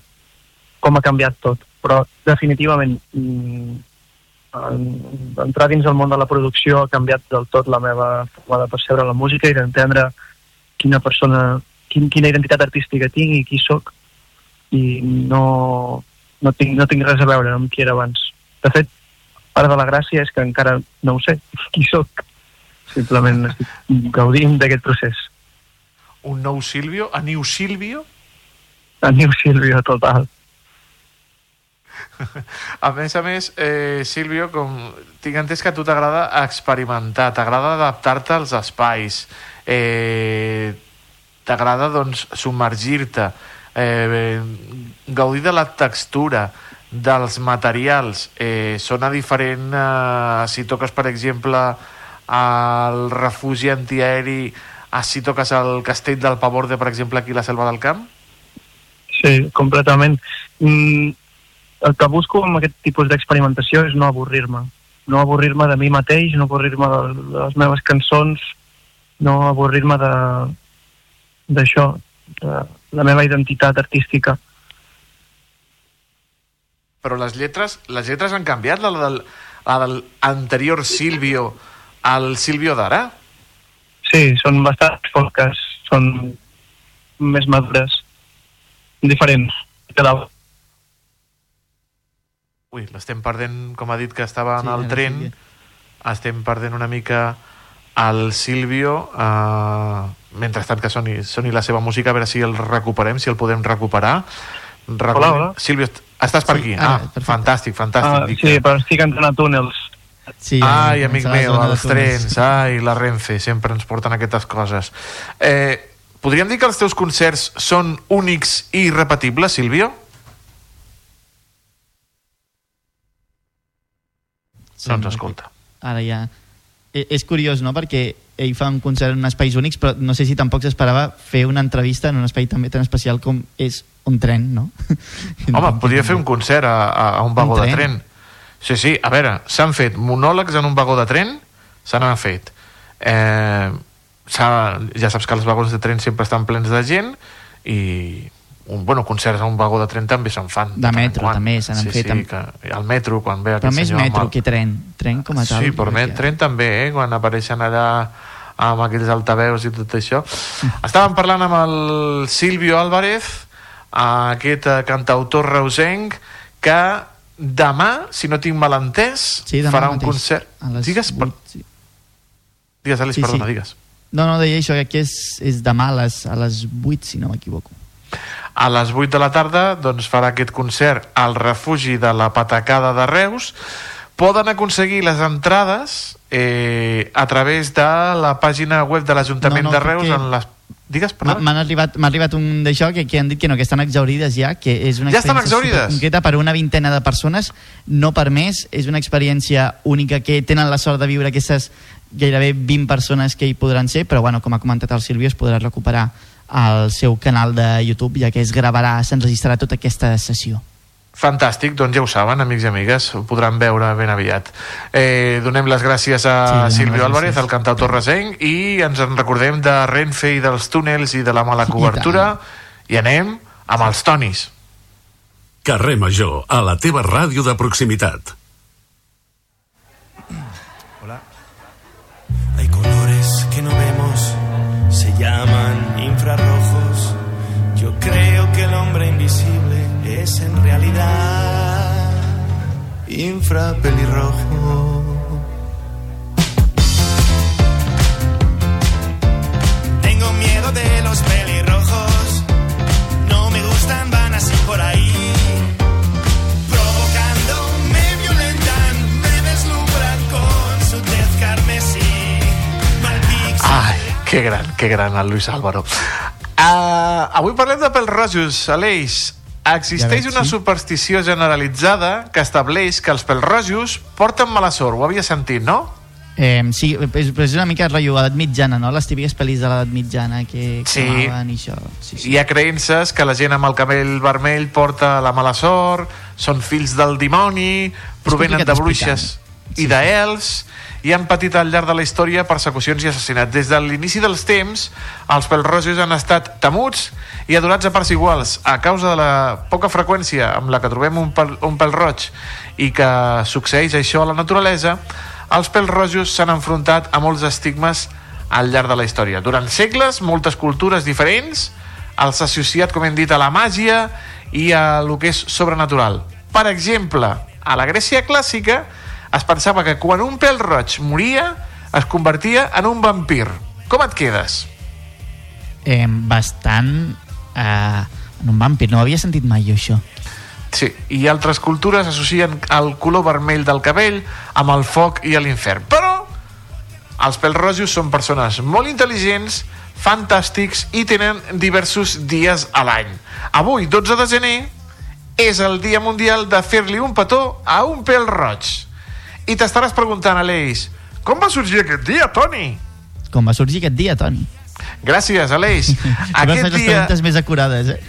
com ha canviat tot. Però definitivament mm, en- entrar dins el món de la producció ha canviat del tot la meva forma de percebre la música i d'entendre quina persona, quin, quina identitat artística tinc i qui sóc i no, no, tinc, no tinc res a veure amb qui era abans. De fet, part de la gràcia és que encara no ho sé qui sóc. Simplement estic gaudint d'aquest procés. Un nou Silvio, a New Silvio, A New Silvio, total. A més a més, eh, Sílvio, com tinc entès que a tu t'agrada experimentar, t'agrada adaptar-te als espais, eh, t'agrada doncs, submergir-te, eh, gaudir de la textura, dels materials. Eh, sona diferent eh, si toques, per exemple, el refugi antiaeri a si toques el castell del Pavorde, per exemple, aquí a la Selva del Camp? Sí, completament. Mm, el que busco amb aquest tipus d'experimentació és no avorrir-me. No avorrir-me de mi mateix, no avorrir-me de, de les meves cançons, no avorrir-me d'això, de la meva identitat artística. Però les lletres, les lletres han canviat, la del, la del anterior Silvio al Silvio d'ara? Sí, són bastant folques, són més madures, diferents. Cada... Ui, l'estem perdent, com ha dit que estava en Sí, el ara tren, sí estem perdent una mica el Silvio, eh, mentrestant que soni, soni la seva música, a veure si el recuperem, si el podem recuperar. Recordem- Hola, hola. Silvio, est- estàs per aquí? ara, ah, fantàstic, fantàstic. Ah, Dic sí, que- però estic entrant a túnels. Sí, ai, en- amic meu, els túnels. trens, ai, la Renfe, sempre ens porten aquestes coses. Eh, podríem dir que els teus concerts són únics i irrepetibles, Silvio? No ens escolta. Ara ja... E- És curiós, no?, perquè ell fa un concert en espais únics, però no sé si tampoc s'esperava fer una entrevista en un espai també tan especial com és un tren, no? Home, podria fer un concert a, a, a un vagó Un de tren. tren. Sí, sí, a veure, s'han fet monòlegs en un vagó de tren, se n'han fet. Eh, ja saps que els vagons de tren sempre estan plens de gent i un, bueno, concerts a un vagó de tren també se'n fan. De metro, també, se n'han sí, fet Sí, amb- que al metro, quan ve Però aquest més senyor... amb metro el- que tren. Tren com a tal. Sí, però que- tren també, eh? Quan apareixen allà amb aquells altaveus i tot això. Estàvem parlant amb el Silvio Álvarez, aquest eh, cantautor reusenc, que demà, si no tinc mal entès, Sí, farà un mateix, concert... les Digues, per... sí. digues, Alice, Sí, sí. perdona, digues. No, no, deia això, que és, és demà a les, a les 8, si no m'equivoco. A les 8 de la tarda doncs, farà aquest concert al refugi de la Patacada de Reus. Poden aconseguir les entrades eh, a través de la pàgina web de l'Ajuntament No, no, de Reus perquè- en les... Digues, m'han arribat, arribat un d'això que, que han dit que no, que estan exaurides ja, que és una Ja experiència concreta per una vintena de persones, no per més, és una experiència única que tenen la sort de viure aquestes gairebé 20 persones que hi podran ser, però bueno, com ha comentat el Silvio, es podrà recuperar al seu canal de YouTube, ja que es gravarà, s'enregistrarà tota aquesta sessió. Fantàstic, doncs ja ho saben, amics i amigues, ho podran veure ben aviat. Eh, donem les gràcies a Sí, Silvio Álvarez, el cantautor resenc, i ens en recordem de Renfe i dels túnels i de la mala cobertura, i anem amb els tonis. Carrer Major, a la teva ràdio de proximitat. Infrapelirrojo. Tengo miedo de los pelirrojos, no me gustan, van así por ahí. Provocando, me violentan, me deslumbran con su tez carmesí. Malpix. Ai, que gran, que gran el Luis Álvaro. Uh, avui parlem de pèls rojos, Aleix. Existeix una sí. superstició generalitzada que estableix que els pèls rojos porten mala sort. Ho havia sentit, no? Eh, sí, és, però és una mica rotllo edat mitjana, no? Les típiques pel·lis de l'edat mitjana que Sí. cremaven i això. Sí, Hi ha creences que la gent amb el cabell vermell porta la mala sort, són fills del dimoni, provenen de bruixes i d'elfs, i han patit al llarg de la història persecucions i assassinats. Des de l'inici dels temps, els pelrojos han estat temuts i adorats a parts iguals. A causa de la poca freqüència amb la que trobem un, pel, un pèl roig i que succeeix això a la naturalesa, els pèls rojos s'han enfrontat a molts estigmes al llarg de la història. Durant segles, moltes cultures diferents els ha associat, com hem dit, a la màgia i a lo que és sobrenatural. Per exemple, a la Grècia clàssica es pensava que quan un pèl roig moria es convertia en un vampir. Com et quedes? Eh, bastant... Eh, en un vampir, no havia sentit mai jo, això. Sí, i altres cultures associen el color vermell del cabell amb el foc i l'infern. Però els pèls rojos són persones molt intel·ligents, fantàstics i tenen diversos dies a l'any. Avui, 12 de gener, és el dia mundial de fer-li un petó a un pèl roig. I t'estaràs preguntant, Aleix, com va sorgir aquest dia, Toni? Com va sorgir aquest dia, Toni? Gràcies, Aleix. Aquest aquest les dia... preguntes més acurades, eh?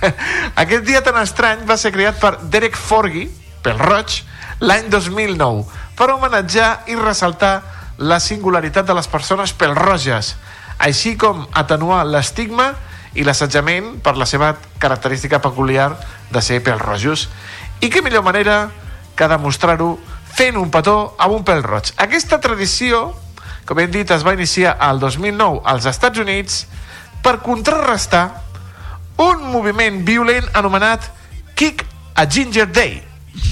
Aquest dia tan estrany va ser creat per Derek Forgy, pel roig, l'any 2009, per homenatjar i ressaltar la singularitat de les persones pelroges, així com atenuar l'estigma i l'assetjament per la seva característica peculiar de ser pelrojos. I què millor manera que demostrar-ho fent un petó amb un pèl roig. Aquesta tradició, com hem dit, es va iniciar al 2009 als Estats Units per contrarrestar un moviment violent anomenat Kick a Ginger Day,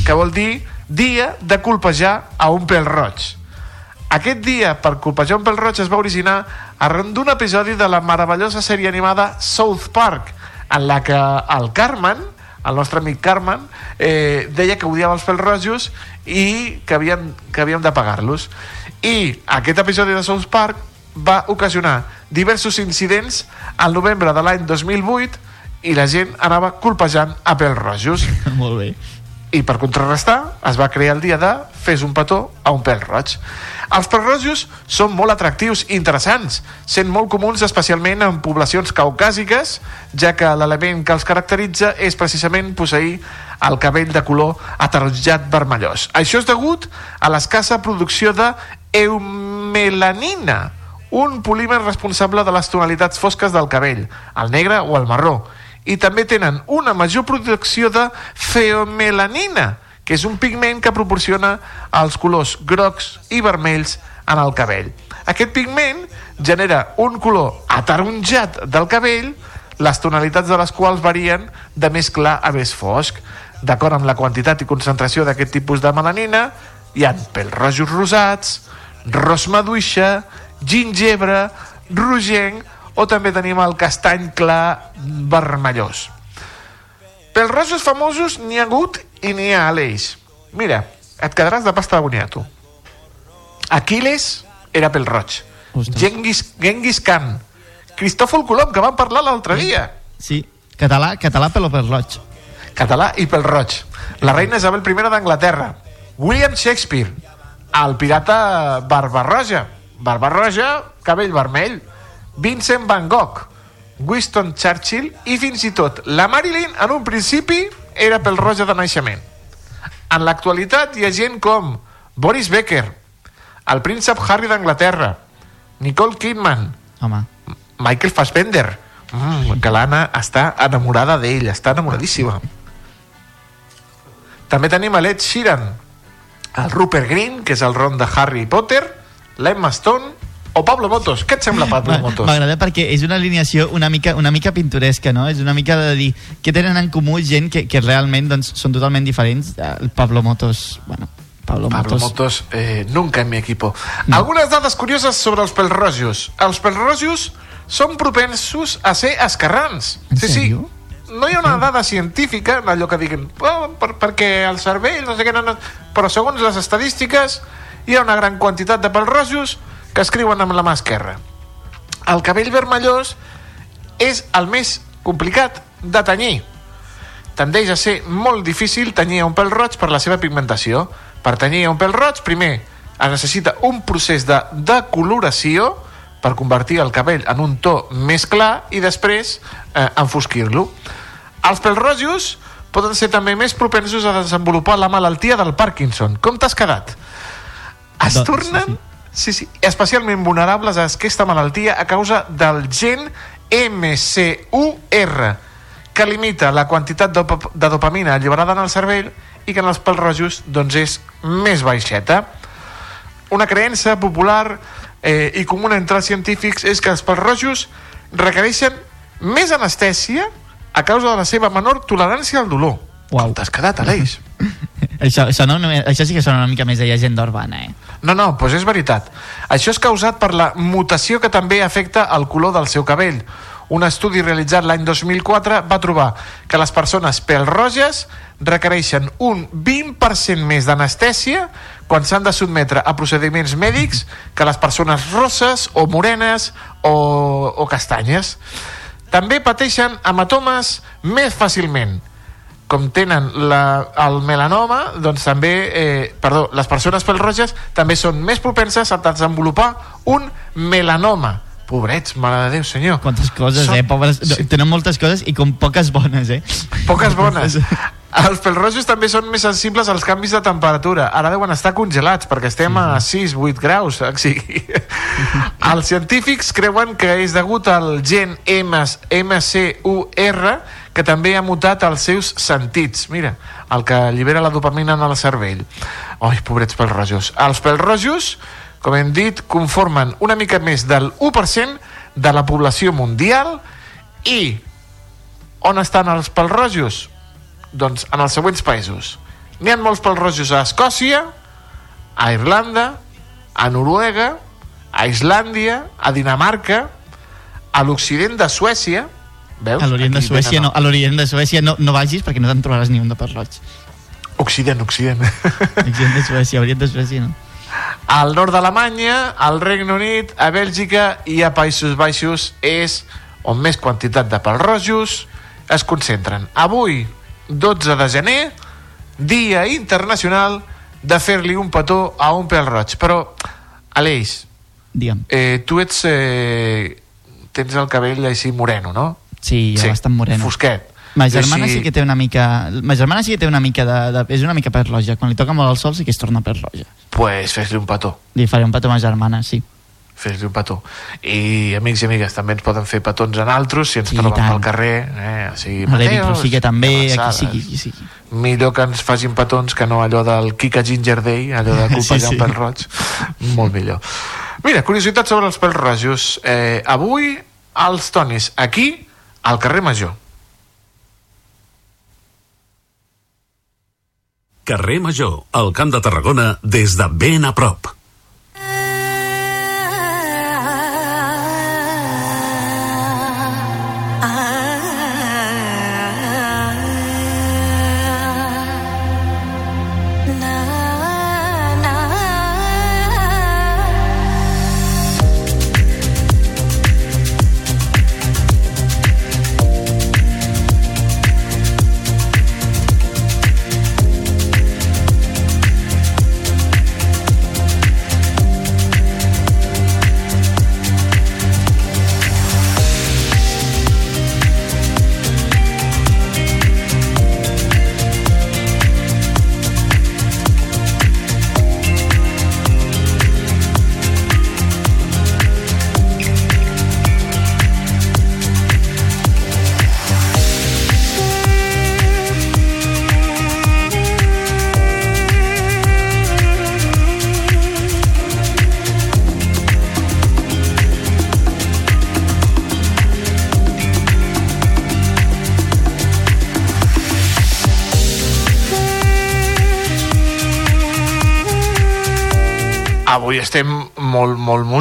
que vol dir dia de colpejar a un pèl roig. Aquest dia, per colpejar un pèl roig, es va originar arran d'un episodi de la meravellosa sèrie animada South Park, en la que el Carmen, el nostre amic Carmen, eh, deia que odiava els pèls rojos i que havíem, que havíem de pagar-los. I aquest episodi de South Park va ocasionar diversos incidents al novembre de l'any 2008 i la gent anava colpejant a pèls rojos. Molt bé. I per contrarrestar es va crear el dia de fes un petó a un pèl roig. Els pèls són molt atractius i interessants, sent molt comuns especialment en poblacions caucàsiques, ja que l'element que els caracteritza és precisament posseir el cabell de color ataronjat vermellós. Això és degut a l'escassa producció de eumelanina, un polímer responsable de les tonalitats fosques del cabell, el negre o el marró, i també tenen una major producció de feomelanina, que és un pigment que proporciona els colors grocs i vermells en el cabell. Aquest pigment genera un color ataronjat del cabell, les tonalitats de les quals varien de més clar a més fosc. D'acord amb la quantitat i concentració d'aquest tipus de melanina, hi ha pèls rojos rosats, ros maduixa, gingebre, rogenc o també tenim el castany clar vermellós. Pels rojos famosos n'hi ha hagut i n'hi ha a l'eix. Mira, et quedaràs de pasta de boniato. Aquiles era pel roig. Genghis, Genghis Khan. Cristòfol Colom, que vam parlar l'altre dia. Sí, català, català pel pel roig. Català i pel roig. La reina Isabel I d'Anglaterra. William Shakespeare. El pirata Barbarroja. Barbarroja, cabell vermell. Vincent Van Gogh. Winston Churchill i fins i tot la Marilyn en un principi era pel roja de naixement. En l'actualitat hi ha gent com Boris Becker, el príncep Harry d'Anglaterra, Nicole Kidman, Home. Michael Fassbender, mm, que l'Anna està enamorada d'ell, està enamoradíssima. També tenim a l'Ed Sheeran, el Rupert Green, que és el ron de Harry Potter, l'Emma Stone o Pablo Motos. Què et sembla, Pablo Motos? M'agrada perquè és una alineació una mica, una mica pintoresca, no? És una mica de dir què tenen en comú gent que, que realment doncs, són totalment diferents. El Pablo Motos, bueno, Pablo, Pablo Motos. Motos, eh, nunca en mi equipo. Algunes dades curioses sobre els pelrojos. Els pelrojos són propensos a ser escarrans. En sí, sèrio? sí. No hi ha una dada científica en allò que diguin oh, per, perquè el cervell, no sé què, no, no. però segons les estadístiques hi ha una gran quantitat de pelrojos que escriuen amb la mà esquerra. El cabell vermellós és el més complicat de tenyir. Tendeix a ser molt difícil tenyir un pèl roig per la seva pigmentació. Per tenyir un pèl roig, primer es necessita un procés de decoloració per convertir el cabell en un to més clar i després eh, enfosquir-lo. Els pèls rojos poden ser també més propensos a desenvolupar la malaltia del Parkinson. Com t'has quedat? Es Doncs, tornen sí, sí, especialment vulnerables a aquesta malaltia a causa del gen MCUR, que limita la quantitat de, dop- de dopamina alliberada en el cervell i que en els pèls rojos doncs, és més baixeta. Una creença popular eh, i comuna entre els científics és que els pèls rojos requereixen més anestèsia a causa de la seva menor tolerància al dolor. Uau. T'has quedat, Aleix? això, no, només- això sí que sona una mica més de llegenda urbana, eh? No, no, doncs és veritat. Això és causat per la mutació que també afecta el color del seu cabell. Un estudi realitzat l'any 2004 va trobar que les persones pèl-roges requereixen un 20% més d'anestèsia quan s'han de sotmetre a procediments mèdics que les persones rosses o morenes o, o castanyes. També pateixen hematomes més fàcilment com tenen la, el melanoma, doncs també, eh, perdó, les persones pèl-roges també són més propenses a desenvolupar un melanoma. Pobrets, mare de Déu, senyor. Quantes coses, Són- eh? Pobres, sí. Tenen moltes coses i com poques bones, eh? Poques bones. Els pèl-rojos també són més sensibles als canvis de temperatura. Ara deuen estar congelats, perquè estem a 6-8 graus. O sigui. Els científics creuen que és degut al gen MCUR, que també ha mutat els seus sentits. Mira, el que allibera la dopamina en el cervell. Ai, pobrets pèl-rojos. Els pèl-rojos, com hem dit, conformen una mica més del 1% de la població mundial i on estan els pèl-rojos? Doncs en els següents països. N'hi ha molts pèl-rojos a Escòcia, a Irlanda, a Noruega, a Islàndia, a Dinamarca, a l'occident de Suècia, veus? A l'Orient de Suècia, tenen no, a l'Orient de Suècia no, no vagis perquè no te'n trobaràs ni un de pèl roig. Occident, Occident. Occident de Suècia, Orient de Suècia no. Al nord d'Alemanya, al Regne Unit, a Bèlgica i a Països Baixos és on més quantitat de pèl-rojos es concentren. Avui, 12 de gener, Dia Internacional de fer-li un petó a un pèl-roig. Però, Aleix, Digue'm. eh, tu ets... Eh, tens el cabell així moreno, no? Sí, ja Sí, bastant moreno. fosquet. Ma germana Així- sí que té una mica... Ma germana sí que té una mica de... de és una mica pèl roja. Quan li toca molt el sol sí que es torna pèl roja. Pues fes-li un petó. Li faré un petó a ma germana, sí. fes-li un petó. I amics i amigues, també ens poden fer petons en altres si ens Sí, troben tant. pel carrer. Eh? O sigui, A Mateos, Rosique també, aquí avançades. sigui, aquí sigui. Millor que ens facin petons que no allò del Kika Ginger Day, allò de colpejar Sí, sí, sí. pèl roig. Molt millor. Mira, curiositat sobre els pèls rojos. Eh, avui, als Tonis, aquí, al carrer Major. Carrer Major, al Camp de Tarragona, des de ben a prop.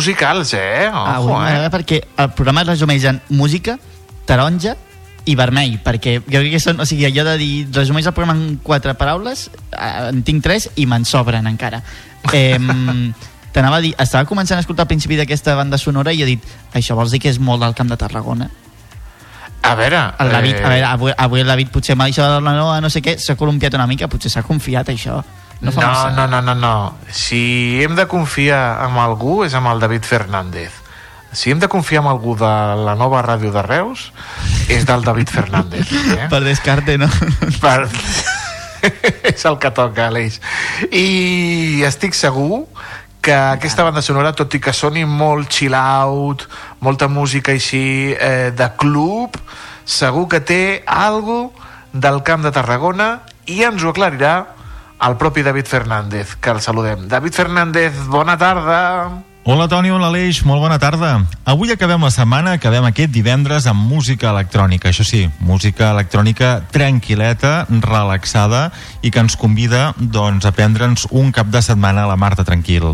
Musicals, eh? Ojo, Avui eh? m'agrada perquè el programa es resumeix en música, taronja i vermell, perquè jo crec que són, o sigui, allò de dir, resumeix el programa en quatre paraules, eh, en tinc tres i me'n sobren encara. Eh, T'anava a dir, estava començant a escoltar al principi d'aquesta banda sonora i he dit, això vols dir que és molt del Camp de Tarragona? A veure... El David, eh, a veure avui, avui el David potser m'ha deixat de la noa, no sé què, s'ha columpiat una mica, potser s'ha confiat això. No no, no, no, no, no. Si hem de confiar en algú és amb el David Fernández. Si hem de confiar en algú de la nova ràdio de Reus és del David Fernández. Eh? Per descarte, no? Per... és el que toca, Aleix. I estic segur que aquesta banda sonora, tot i que soni molt chill out, molta música així eh, de club, segur que té algo del Camp de Tarragona i ens ho aclarirà el propi David Fernández, que el saludem. David Fernández, bona tarda. Hola Toni, hola Aleix, molt bona tarda. Avui acabem la setmana, acabem aquest divendres amb música electrònica, això sí, música electrònica tranquil·leta, relaxada i que ens convida doncs, a prendre'ns un cap de setmana a la Marta Tranquil.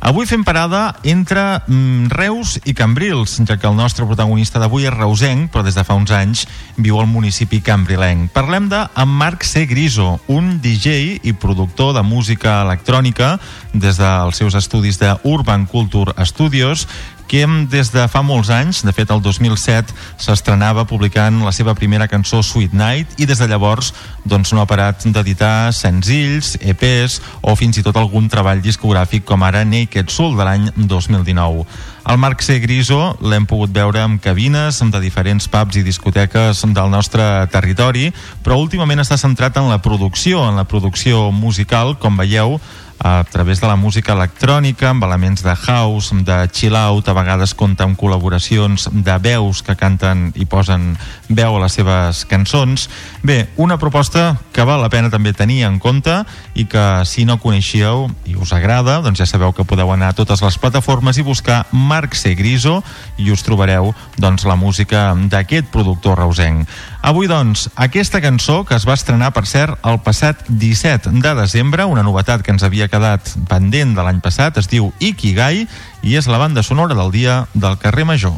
Avui fem parada entre mm, Reus i Cambrils, ja que el nostre protagonista d'avui és reusenc, però des de fa uns anys viu al municipi cambrilenc. Parlem de en Marc C. Griso, un DJ i productor de música electrònica des dels seus estudis de Urban Culture Studios, que des de fa molts anys, de fet el 2007, s'estrenava publicant la seva primera cançó Sweet Night i des de llavors doncs, no ha parat d'editar senzills, EPs o fins i tot algun treball discogràfic com ara Naked Soul de l'any 2019. El Marc C. Griso l'hem pogut veure en cabines de diferents pubs i discoteques del nostre territori, però últimament està centrat en la producció, en la producció musical, com veieu, a través de la música electrònica, amb elements de house, de chill out, a vegades compta amb col·laboracions de veus que canten i posen veu a les seves cançons. Bé, una proposta que val la pena també tenir en compte i que si no coneixíeu i us agrada, doncs ja sabeu que podeu anar a totes les plataformes i buscar Marc C. Griso i us trobareu doncs, la música d'aquest productor reusenc. Avui, doncs, aquesta cançó que es va estrenar, per cert, el passat 17 de desembre, una novetat que ens havia quedat pendent de l'any passat, es diu Ikigai i és la banda sonora del dia del carrer Major.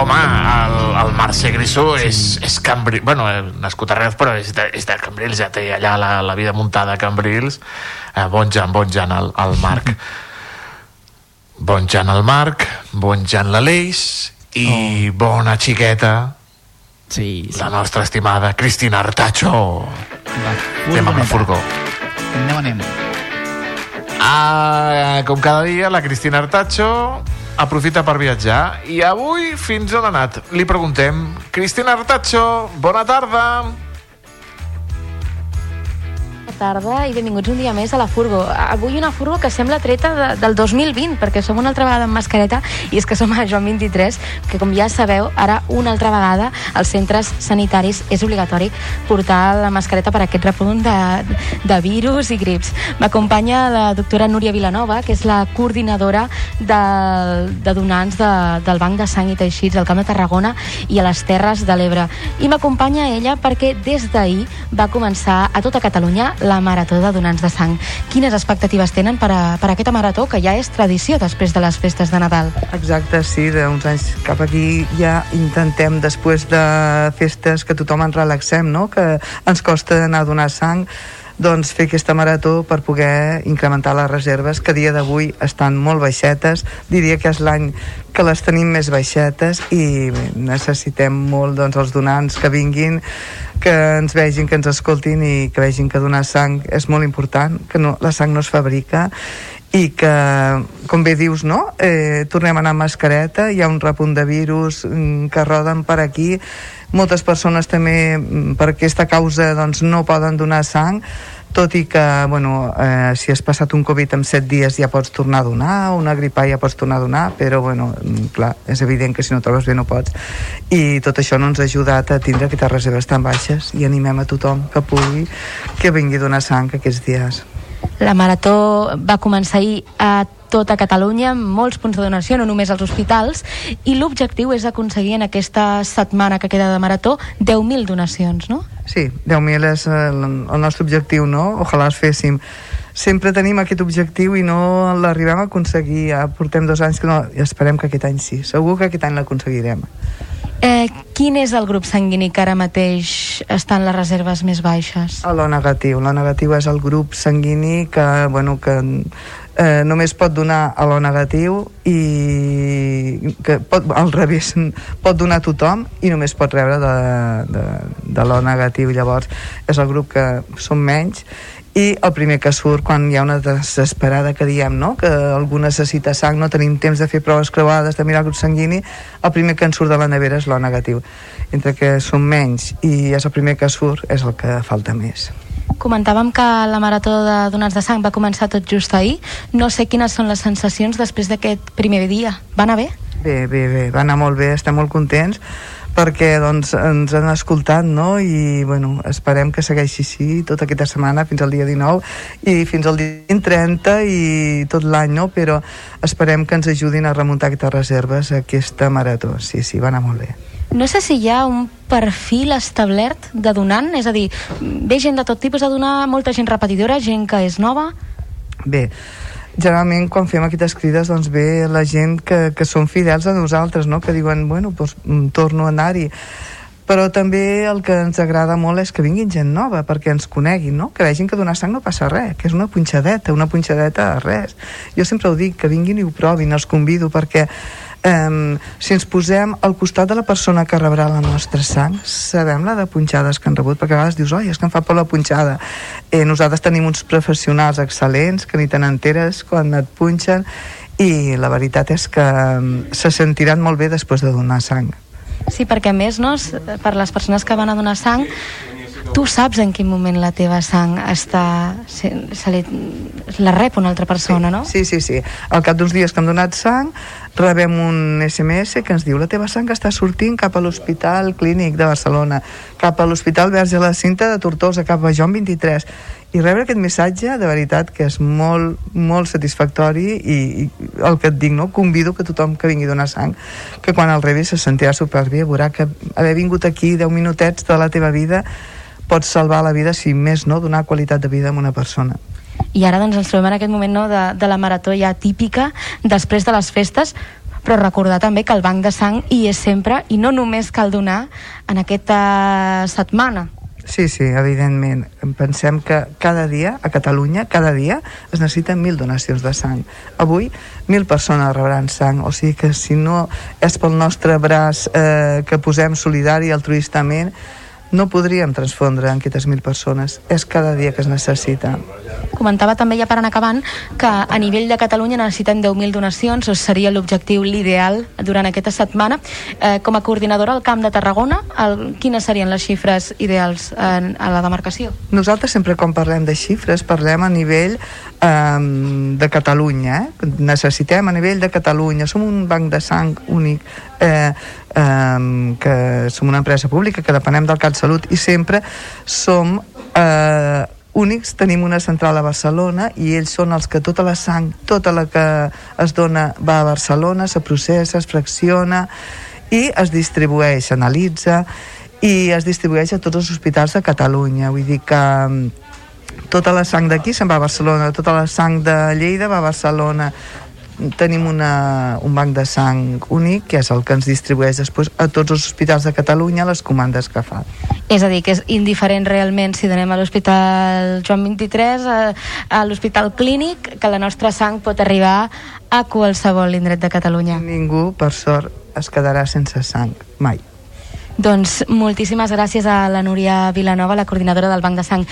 Home, el, el Mercè Grisó sí. és, és Cambri... Bueno, eh, nascut a Reus, però és de, és de Cambrils, ja té allà la, la vida muntada a Cambrils. Eh, bon Jan, bon Jan, el, el Marc. bon Jan, el Marc, bon Jan, l'Aleix, i oh. bona xiqueta, sí, sí. la nostra estimada Cristina Artacho. Anem amb el furgó. Anem, anem. Ah, com cada dia, la Cristina Artacho aprofita per viatjar i avui fins on ha anat? Li preguntem. Cristina Artacho, bona tarda. Bona tarda i benvinguts un dia més a la Furgo. Avui una Furgo que sembla treta de, del 2020, perquè som una altra vegada amb mascareta i és que som a Joan 23, que com ja sabeu, ara una altra vegada als centres sanitaris és obligatori portar la mascareta per aquest repunt de, de virus i grips. M'acompanya la doctora Núria Vilanova, que és la coordinadora de, de donants de, del Banc de Sang i Teixits del Camp de Tarragona i a les Terres de l'Ebre. I m'acompanya ella perquè des d'ahir va començar a tota Catalunya la Marató de Donants de Sang. Quines expectatives tenen per a, per a aquesta marató, que ja és tradició després de les festes de Nadal? Exacte, sí, d'uns anys cap aquí ja intentem, després de festes que tothom ens relaxem, no? que ens costa anar a donar sang, doncs fer aquesta marató per poder incrementar les reserves que dia d'avui estan molt baixetes diria que és l'any que les tenim més baixetes i necessitem molt doncs, els donants que vinguin que ens vegin, que ens escoltin i que vegin que donar sang és molt important, que no, la sang no es fabrica i que, com bé dius, no? Eh, tornem a anar amb mascareta, hi ha un repunt de virus mm, que roden per aquí, moltes persones també mm, per aquesta causa doncs, no poden donar sang, tot i que, bueno, eh, si has passat un Covid en 7 dies ja pots tornar a donar, una gripa ja pots tornar a donar, però, bueno, mm, clar, és evident que si no trobes bé no pots. I tot això no ens ha ajudat a tindre aquestes reserves tan baixes i animem a tothom que pugui que vingui a donar sang aquests dies. La marató va començar ahir a tota Catalunya, amb molts punts de donació, no només als hospitals, i l'objectiu és aconseguir en aquesta setmana que queda de marató 10.000 donacions, no? Sí, 10.000 és el, el nostre objectiu, no? Ojalà els féssim. Sempre tenim aquest objectiu i no l'arribem a aconseguir. Ja portem dos anys que no... I esperem que aquest any sí. Segur que aquest any l'aconseguirem. Eh, quin és el grup sanguini que ara mateix està en les reserves més baixes? L'O negatiu. L'O negatiu és el grup sanguini que, bueno, que eh, només pot donar a l'O negatiu i que pot, al revés pot donar a tothom i només pot rebre de, de, de l'O negatiu llavors és el grup que som menys i el primer que surt quan hi ha una desesperada que diem no? que algú necessita sang, no tenim temps de fer proves creuades, de mirar el grup sanguini el primer que ens surt de la nevera és l'O negatiu entre que som menys i és el primer que surt és el que falta més Comentàvem que la marató de donants de sang va començar tot just ahir. No sé quines són les sensacions després d'aquest primer dia. Va anar bé? Bé, bé, bé, va anar molt bé, estem molt contents perquè doncs, ens han escoltat no? i bueno, esperem que segueixi així tota aquesta setmana fins al dia 19 i fins al dia 30 i tot l'any, no? però esperem que ens ajudin a remuntar aquestes reserves aquesta marató. Sí, sí, va anar molt bé. No sé si hi ha un perfil establert de donant, és a dir, ve gent de tot tipus a donar, molta gent repetidora, gent que és nova... Bé, generalment quan fem aquestes crides doncs ve la gent que, que són fidels a nosaltres, no? que diuen, bueno, doncs, mm, torno a anar-hi però també el que ens agrada molt és que vinguin gent nova perquè ens coneguin, no? que vegin que donar sang no passa res, que és una punxadeta, una punxadeta a res. Jo sempre ho dic, que vinguin i ho provin, els convido perquè eh, si ens posem al costat de la persona que rebrà la nostra sang, sabem la de punxades que han rebut, perquè a vegades dius, oi, és que em fa por la punxada. Eh, nosaltres tenim uns professionals excel·lents que ni te n'enteres quan et punxen i la veritat és que se sentiran molt bé després de donar sang. Sí, perquè a més, no, per les persones que van a donar sang, tu saps en quin moment la teva sang està... Se, se li, la rep una altra persona, no? Sí, sí, sí. Al cap d'uns dies que hem donat sang, rebem un SMS que ens diu la teva sang està sortint cap a l'Hospital Clínic de Barcelona, cap a l'Hospital Verge la Cinta de Tortosa, cap a Joan 23 i rebre aquest missatge de veritat que és molt, molt satisfactori i, i el que et dic, no? convido que tothom que vingui a donar sang que quan el rebi se sentirà superbé veurà que haver vingut aquí 10 minutets de la teva vida pots salvar la vida si més no donar qualitat de vida a una persona I ara doncs ens trobem en aquest moment no, de, de la marató ja típica després de les festes però recordar també que el banc de sang hi és sempre i no només cal donar en aquesta setmana Sí, sí, evidentment. Pensem que cada dia, a Catalunya, cada dia es necessiten mil donacions de sang. Avui, mil persones rebran sang, o sigui que si no és pel nostre braç eh, que posem solidari altruistament, no podríem transfondre en aquestes mil persones. És cada dia que es necessita. Comentava també ja per anar acabant que a nivell de Catalunya necessitem 10.000 donacions, o seria l'objectiu l'ideal durant aquesta setmana. Eh, com a coordinadora al Camp de Tarragona, el, quines serien les xifres ideals en, a la demarcació? Nosaltres sempre quan parlem de xifres parlem a nivell eh, de Catalunya. Eh? Necessitem a nivell de Catalunya. Som un banc de sang únic eh, eh, que som una empresa pública que depenem del CatSalut i sempre som eh, únics, tenim una central a Barcelona i ells són els que tota la sang, tota la que es dona va a Barcelona, se processa, es fracciona i es distribueix, s'analitza i es distribueix a tots els hospitals de Catalunya. Vull dir que mm, tota la sang d'aquí se'n va a Barcelona, tota la sang de Lleida va a Barcelona, tenim una, un banc de sang únic que és el que ens distribueix després a tots els hospitals de Catalunya les comandes que fa. És a dir, que és indiferent realment si donem a l'Hospital Joan 23, a, a l'Hospital Clínic, que la nostra sang pot arribar a qualsevol indret de Catalunya. Ningú, per sort, es quedarà sense sang, mai. Doncs moltíssimes gràcies a la Núria Vilanova, la coordinadora del Banc de Sang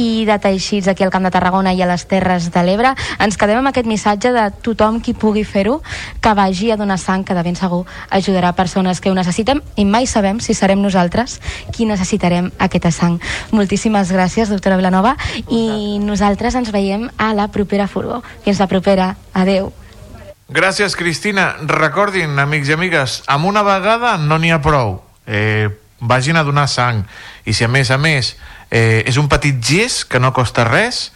i de Teixits aquí al Camp de Tarragona i a les Terres de l'Ebre. Ens quedem amb aquest missatge de tothom qui pugui fer-ho, que vagi a donar sang, que de ben segur ajudarà persones que ho necessiten i mai sabem si serem nosaltres qui necessitarem aquesta sang. Moltíssimes gràcies, doctora Vilanova, i nosaltres ens veiem a la propera furgó. Fins la propera. Adeu. Gràcies, Cristina. Recordin, amics i amigues, amb una vegada no n'hi ha prou. Eh, vagin a donar sang. I si a més a més eh, és un petit gest que no costa res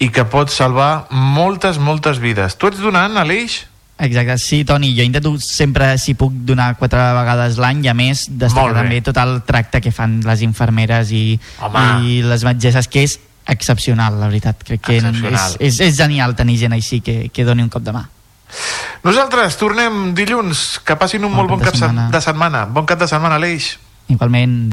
i que pot salvar moltes, moltes vides. Tu ets donant, Aleix? Exacte, sí, Toni, jo intento sempre, si puc, donar quatre vegades l'any i a més destacar també tot el tracte que fan les infermeres i, Home. i les metgesses, que és excepcional, la veritat. Crec que és, és, és genial tenir gent així que, que doni un cop de mà. Nosaltres tornem dilluns. Que passin un molt bon cap setmana. de setmana. Bon cap de setmana, Aleix. Igualment.